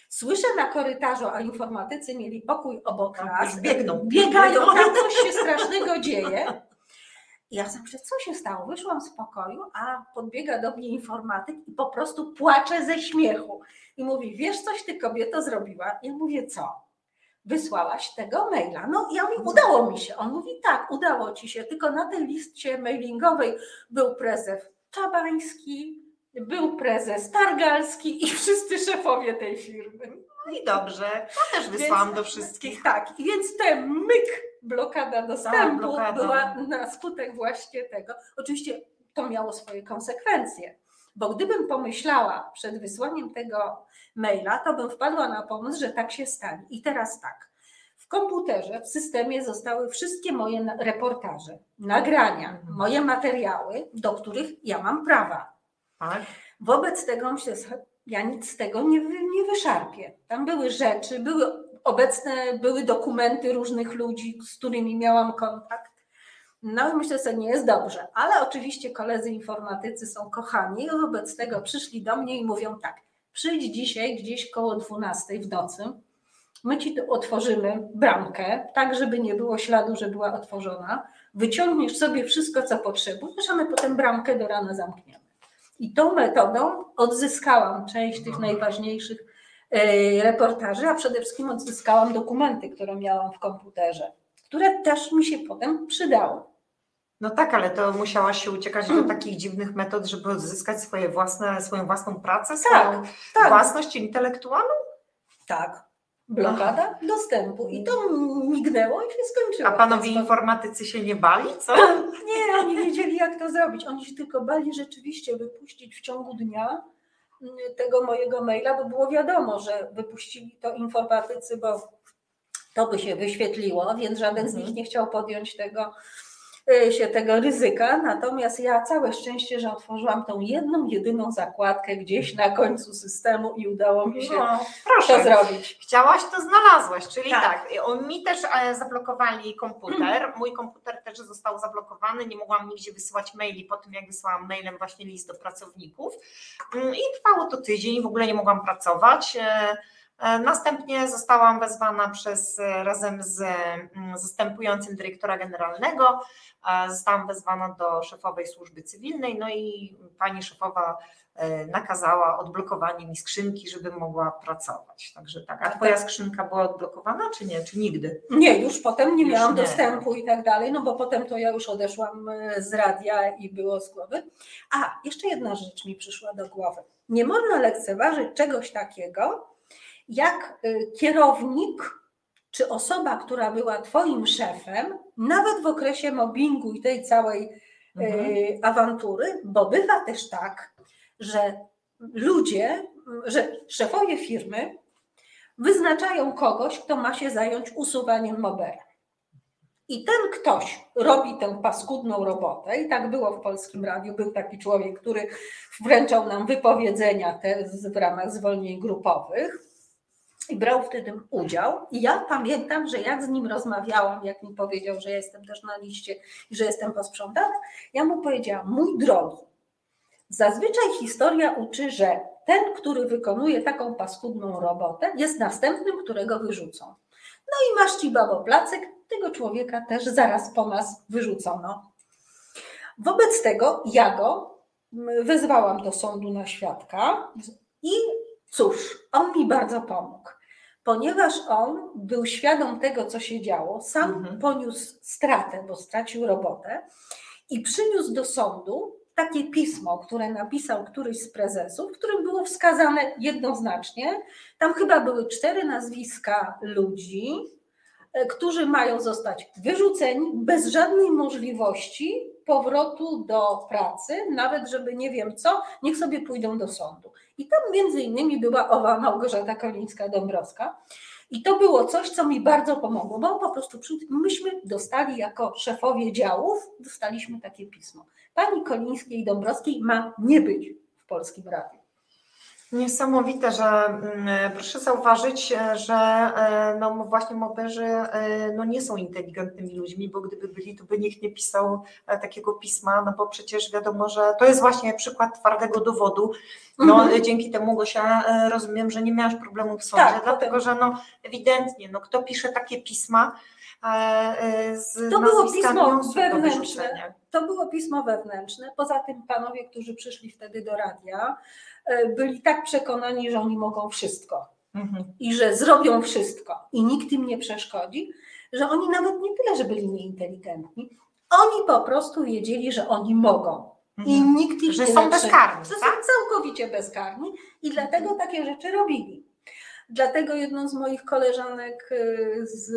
Słyszę na korytarzu, a informatycy mieli pokój obok Tak, nas. biegną. Biegają, [laughs] tam coś się strasznego dzieje. I ja myślę, co się stało? Wyszłam z pokoju, a podbiega do mnie informatyk i po prostu płacze ze śmiechu. I mówi, wiesz coś ty kobieto zrobiła? Ja mówię, co? Wysłałaś tego maila. No ja mówię, udało mi się. On mówi, tak, udało ci się, tylko na tej liście mailingowej był prezes Czabański, był prezes Targalski i wszyscy szefowie tej firmy. No i dobrze. Ja też wysłałam Więc- do wszystkich. Tak, i więc ten myk, blokada dostępu blokada. była na skutek właśnie tego. Oczywiście to miało swoje konsekwencje, bo gdybym pomyślała przed wysłaniem tego maila, to bym wpadła na pomysł, że tak się stanie. I teraz tak. W komputerze, w systemie zostały wszystkie moje reportaże, nagrania, Mhm. moje materiały, do których ja mam prawa. Tak? Wobec tego ja nic z tego nie, nie wyszarpię. Tam były rzeczy, były obecne, były dokumenty różnych ludzi, z którymi miałam kontakt. No i myślę, że nie jest dobrze. Ale oczywiście koledzy informatycy są kochani wobec tego przyszli do mnie i mówią tak, przyjdź dzisiaj gdzieś koło 12 w nocy, my ci otworzymy bramkę, tak żeby nie było śladu, że była otworzona, wyciągniesz sobie wszystko, co potrzebujesz, a my potem bramkę do rana zamkniemy. I tą metodą odzyskałam część tych najważniejszych e, reportaży, a przede wszystkim odzyskałam dokumenty, które miałam w komputerze, które też mi się potem przydały. No tak, ale to musiałaś się uciekać do takich dziwnych metod, żeby odzyskać swoje własne, swoją własną pracę, swoją tak. własność intelektualną? Tak. Blokada dostępu. I to mignęło i się skończyło. A panowie informatycy się nie bali, co? [laughs] Nie, oni wiedzieli, jak to zrobić. Oni się tylko bali rzeczywiście wypuścić w ciągu dnia mm, tego mojego maila, bo było wiadomo, że wypuścili to informatycy, bo to by się wyświetliło, więc żaden z Mhm. nich nie chciał podjąć tego się tego ryzyka. Natomiast ja całe szczęście, że otworzyłam tą jedną, jedyną zakładkę gdzieś na końcu systemu i udało mi się No, to proszę. zrobić. Chciałaś, to znalazłaś, czyli Tak. tak, mi też e, zablokowali komputer, [clears throat] mój komputer też został zablokowany, nie mogłam nigdzie wysyłać maili po tym, jak wysłałam mailem właśnie list do pracowników Mm, i trwało to tydzień, w ogóle nie mogłam pracować. E, Następnie zostałam wezwana przez, e, razem z mm, zastępującym dyrektora generalnego, e, zostałam wezwana do szefowej służby cywilnej, no i pani szefowa nakazała odblokowanie mi skrzynki, żebym mogła pracować. Także tak. A Tak, twoja tak. skrzynka była odblokowana, czy nie? Czy nigdy? Nie, już potem nie Już miałam nie. dostępu i tak dalej, no bo potem to ja już odeszłam z radia i było z głowy. A, jeszcze jedna rzecz mi przyszła do głowy. Nie można lekceważyć czegoś takiego, jak e, kierownik czy osoba, która była Twoim szefem, nawet w okresie mobbingu i tej całej e, Mhm. awantury, bo bywa też tak, że ludzie, że szefowie firmy wyznaczają kogoś, kto ma się zająć usuwaniem mobera. I ten ktoś robi tę paskudną robotę, i tak było w polskim radiu. Był taki człowiek, który wręczał nam wypowiedzenia te w ramach zwolnień grupowych i brał w tym udział. I ja pamiętam, że jak z nim rozmawiałam, jak mi powiedział, że jestem też na liście i że jestem posprzątana, ja mu powiedziałam: Mój drogi, zazwyczaj historia uczy, że ten, który wykonuje taką paskudną robotę, jest następnym, którego wyrzucą. No i masz ci babo placek, tego człowieka też zaraz po nas wyrzucono. Wobec tego ja go wezwałam do sądu na świadka i cóż, on mi bardzo pomógł. Ponieważ on był świadom tego, co się działo, sam mhm. poniósł stratę, bo stracił robotę i przyniósł do sądu takie pismo, które napisał któryś z prezesów, w którym było wskazane jednoznacznie, tam chyba były cztery nazwiska ludzi, E, którzy mają zostać wyrzuceni bez żadnej możliwości powrotu do pracy, nawet żeby nie wiem co, niech sobie pójdą do sądu. I tam między innymi była owa Małgorzata Kolińska-Dąbrowska. I to było coś, co mi bardzo pomogło, bo po prostu myśmy dostali jako szefowie działów, dostaliśmy takie pismo. Pani Kolińskiej Dąbrowskiej ma nie być w Polskim Radiu. Niesamowite, że mm, proszę zauważyć, że e, no właśnie moberzy e, no nie są inteligentnymi ludźmi, bo gdyby byli, to by nikt nie pisał e, takiego pisma, no bo przecież wiadomo, że to jest właśnie przykład twardego dowodu. No mhm. dzięki temu Gosia rozumiem, że nie miałaś problemu w sądzie, tak, dlatego że no ewidentnie, no kto pisze takie pisma, z to było pismo wewnętrzne. To było pismo wewnętrzne. Poza tym panowie, którzy przyszli wtedy do radia, E, byli tak przekonani, że oni mogą wszystko mhm. i że zrobią wszystko i nikt im nie przeszkodzi, że oni nawet nie tyle, że byli nieinteligentni, oni po prostu wiedzieli, że oni mogą. I mhm. nikt ich że nie są bezkarni. Że tak? są całkowicie bezkarni i dlatego takie rzeczy robili. Dlatego jedną z moich koleżanek e, z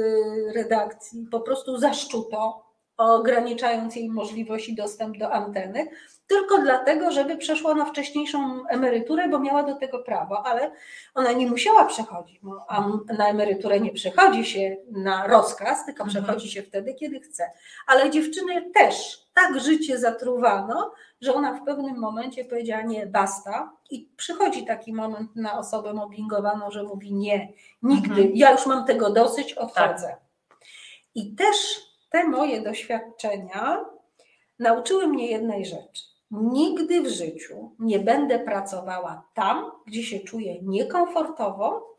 redakcji po prostu zaszczuto, ograniczając jej możliwość i dostęp do anteny, tylko dlatego, żeby przeszła na wcześniejszą emeryturę, bo miała do tego prawo, ale ona nie musiała przechodzić, a na emeryturę nie przechodzi się na rozkaz, tylko mhm. przechodzi się wtedy, kiedy chce. Ale dziewczyny też tak życie zatruwano, że ona w pewnym momencie powiedziała nie, basta. I przychodzi taki moment na osobę mobbingowaną, że mówi nie, nigdy, mhm. ja już mam tego dosyć, odchodzę. Tak. I też te moje doświadczenia nauczyły mnie jednej rzeczy. Nigdy w życiu nie będę pracowała tam, gdzie się czuję niekomfortowo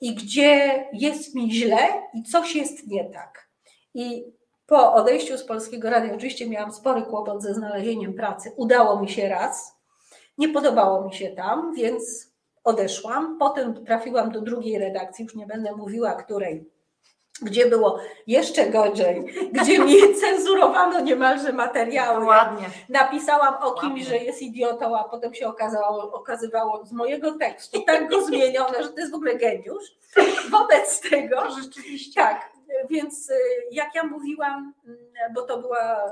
i gdzie jest mi źle i coś jest nie tak. I po odejściu z Polskiego Radia oczywiście miałam spory kłopot ze znalezieniem pracy. Udało mi się raz. Nie podobało mi się tam, więc odeszłam. Potem trafiłam do drugiej redakcji, już nie będę mówiła której, gdzie było jeszcze gorzej, gdzie [laughs] mi cenzurowano niemalże materiały. Ładnie. Napisałam o kimś, Ładnie. że jest idiotą, a potem się okazało, okazywało z mojego tekstu tak go [laughs] zmienione, że to jest w ogóle geniusz. Wobec tego. To rzeczywiście. Tak, więc y, jak ja mówiłam, mm, bo to była y,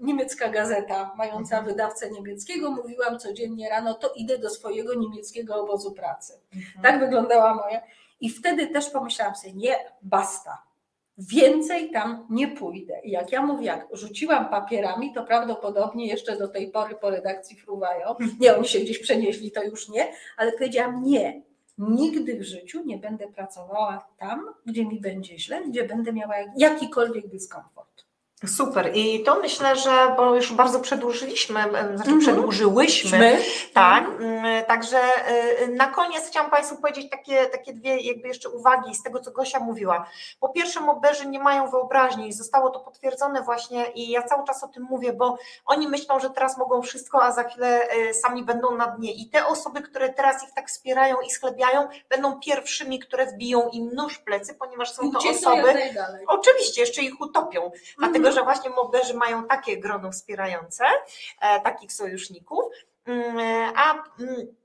niemiecka gazeta mająca mhm. wydawcę niemieckiego, mówiłam codziennie rano, to idę do swojego niemieckiego obozu pracy. Mhm. Tak wyglądała moja. I wtedy też pomyślałam sobie, nie, basta. Więcej tam nie pójdę. I jak ja mówię, jak rzuciłam papierami, to prawdopodobnie jeszcze do tej pory po redakcji fruwają. Nie, oni się gdzieś przenieśli, to już nie, ale powiedziałam nie. Nigdy w życiu nie będę pracowała tam, gdzie mi będzie źle, gdzie będę miała jakikolwiek dyskomfort. Super. I to myślę, że, bo już bardzo przedłużyliśmy, znaczy -hmm. przedłużyłyśmy, My? tak. Mm, także y, na koniec chciałam Państwu powiedzieć takie, takie dwie jakby jeszcze uwagi z tego, co Gosia mówiła. Po pierwsze, moberzy nie mają wyobraźni i zostało to potwierdzone właśnie i ja cały czas o tym mówię, bo oni myślą, że teraz mogą wszystko, a za chwilę y, sami będą na dnie. I te osoby, które teraz ich tak wspierają i sklepiają, będą pierwszymi, które wbiją im nóż w plecy, ponieważ są to osoby. Oczywiście, jeszcze ich utopią. Mm -hmm. Że właśnie moberzy mają takie grono wspierające, e, takich sojuszników. Mm, a mm,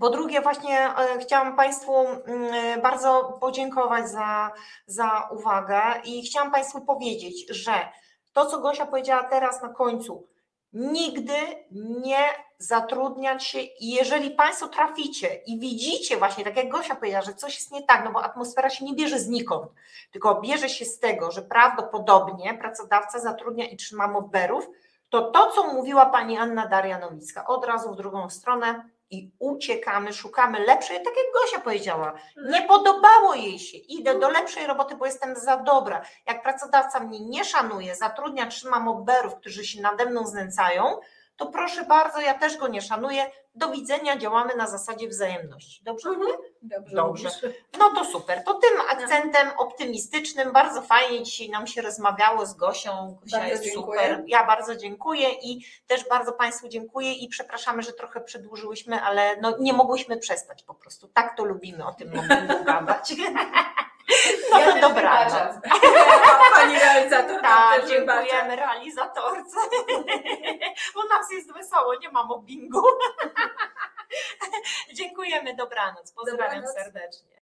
po drugie, właśnie e, chciałam Państwu mm, bardzo podziękować za, za uwagę i chciałam Państwu powiedzieć, że to, co Gosia powiedziała teraz na końcu, nigdy nie zatrudniać się i jeżeli Państwo traficie i widzicie właśnie, tak jak Gosia powiedziała, że coś jest nie tak, no bo atmosfera się nie bierze znikąd, tylko bierze się z tego, że prawdopodobnie pracodawca zatrudnia i trzyma mobberów, to to, co mówiła Pani Anna Daria Nowicka, od razu w drugą stronę i uciekamy, szukamy lepszej, tak jak Gosia powiedziała, nie podobało jej się, idę do lepszej roboty, bo jestem za dobra. Jak pracodawca mnie nie szanuje, zatrudnia, trzyma mobberów, którzy się nade mną znęcają, to proszę bardzo, ja też go nie szanuję. Do widzenia, działamy na zasadzie wzajemności. Dobrze? mówię? Dobrze. Dobrze. No to super. To tym akcentem optymistycznym bardzo fajnie dzisiaj nam się rozmawiało z Gosią. Gosia Bardzo jest dziękuję. super. Ja bardzo dziękuję i też bardzo Państwu dziękuję i przepraszamy, że trochę przedłużyłyśmy, ale no nie mogłyśmy przestać po prostu. Tak to lubimy o tym mobbingu gadać. [laughs] No Ja to dobranoc. wybaczam. [laughs] Pani realizator, Tak, dziękujemy realizatorce. [laughs] U nas jest wesoło, nie ma mobbingu. [laughs] Dziękujemy, dobranoc. Pozdrawiam Dobranoc. serdecznie.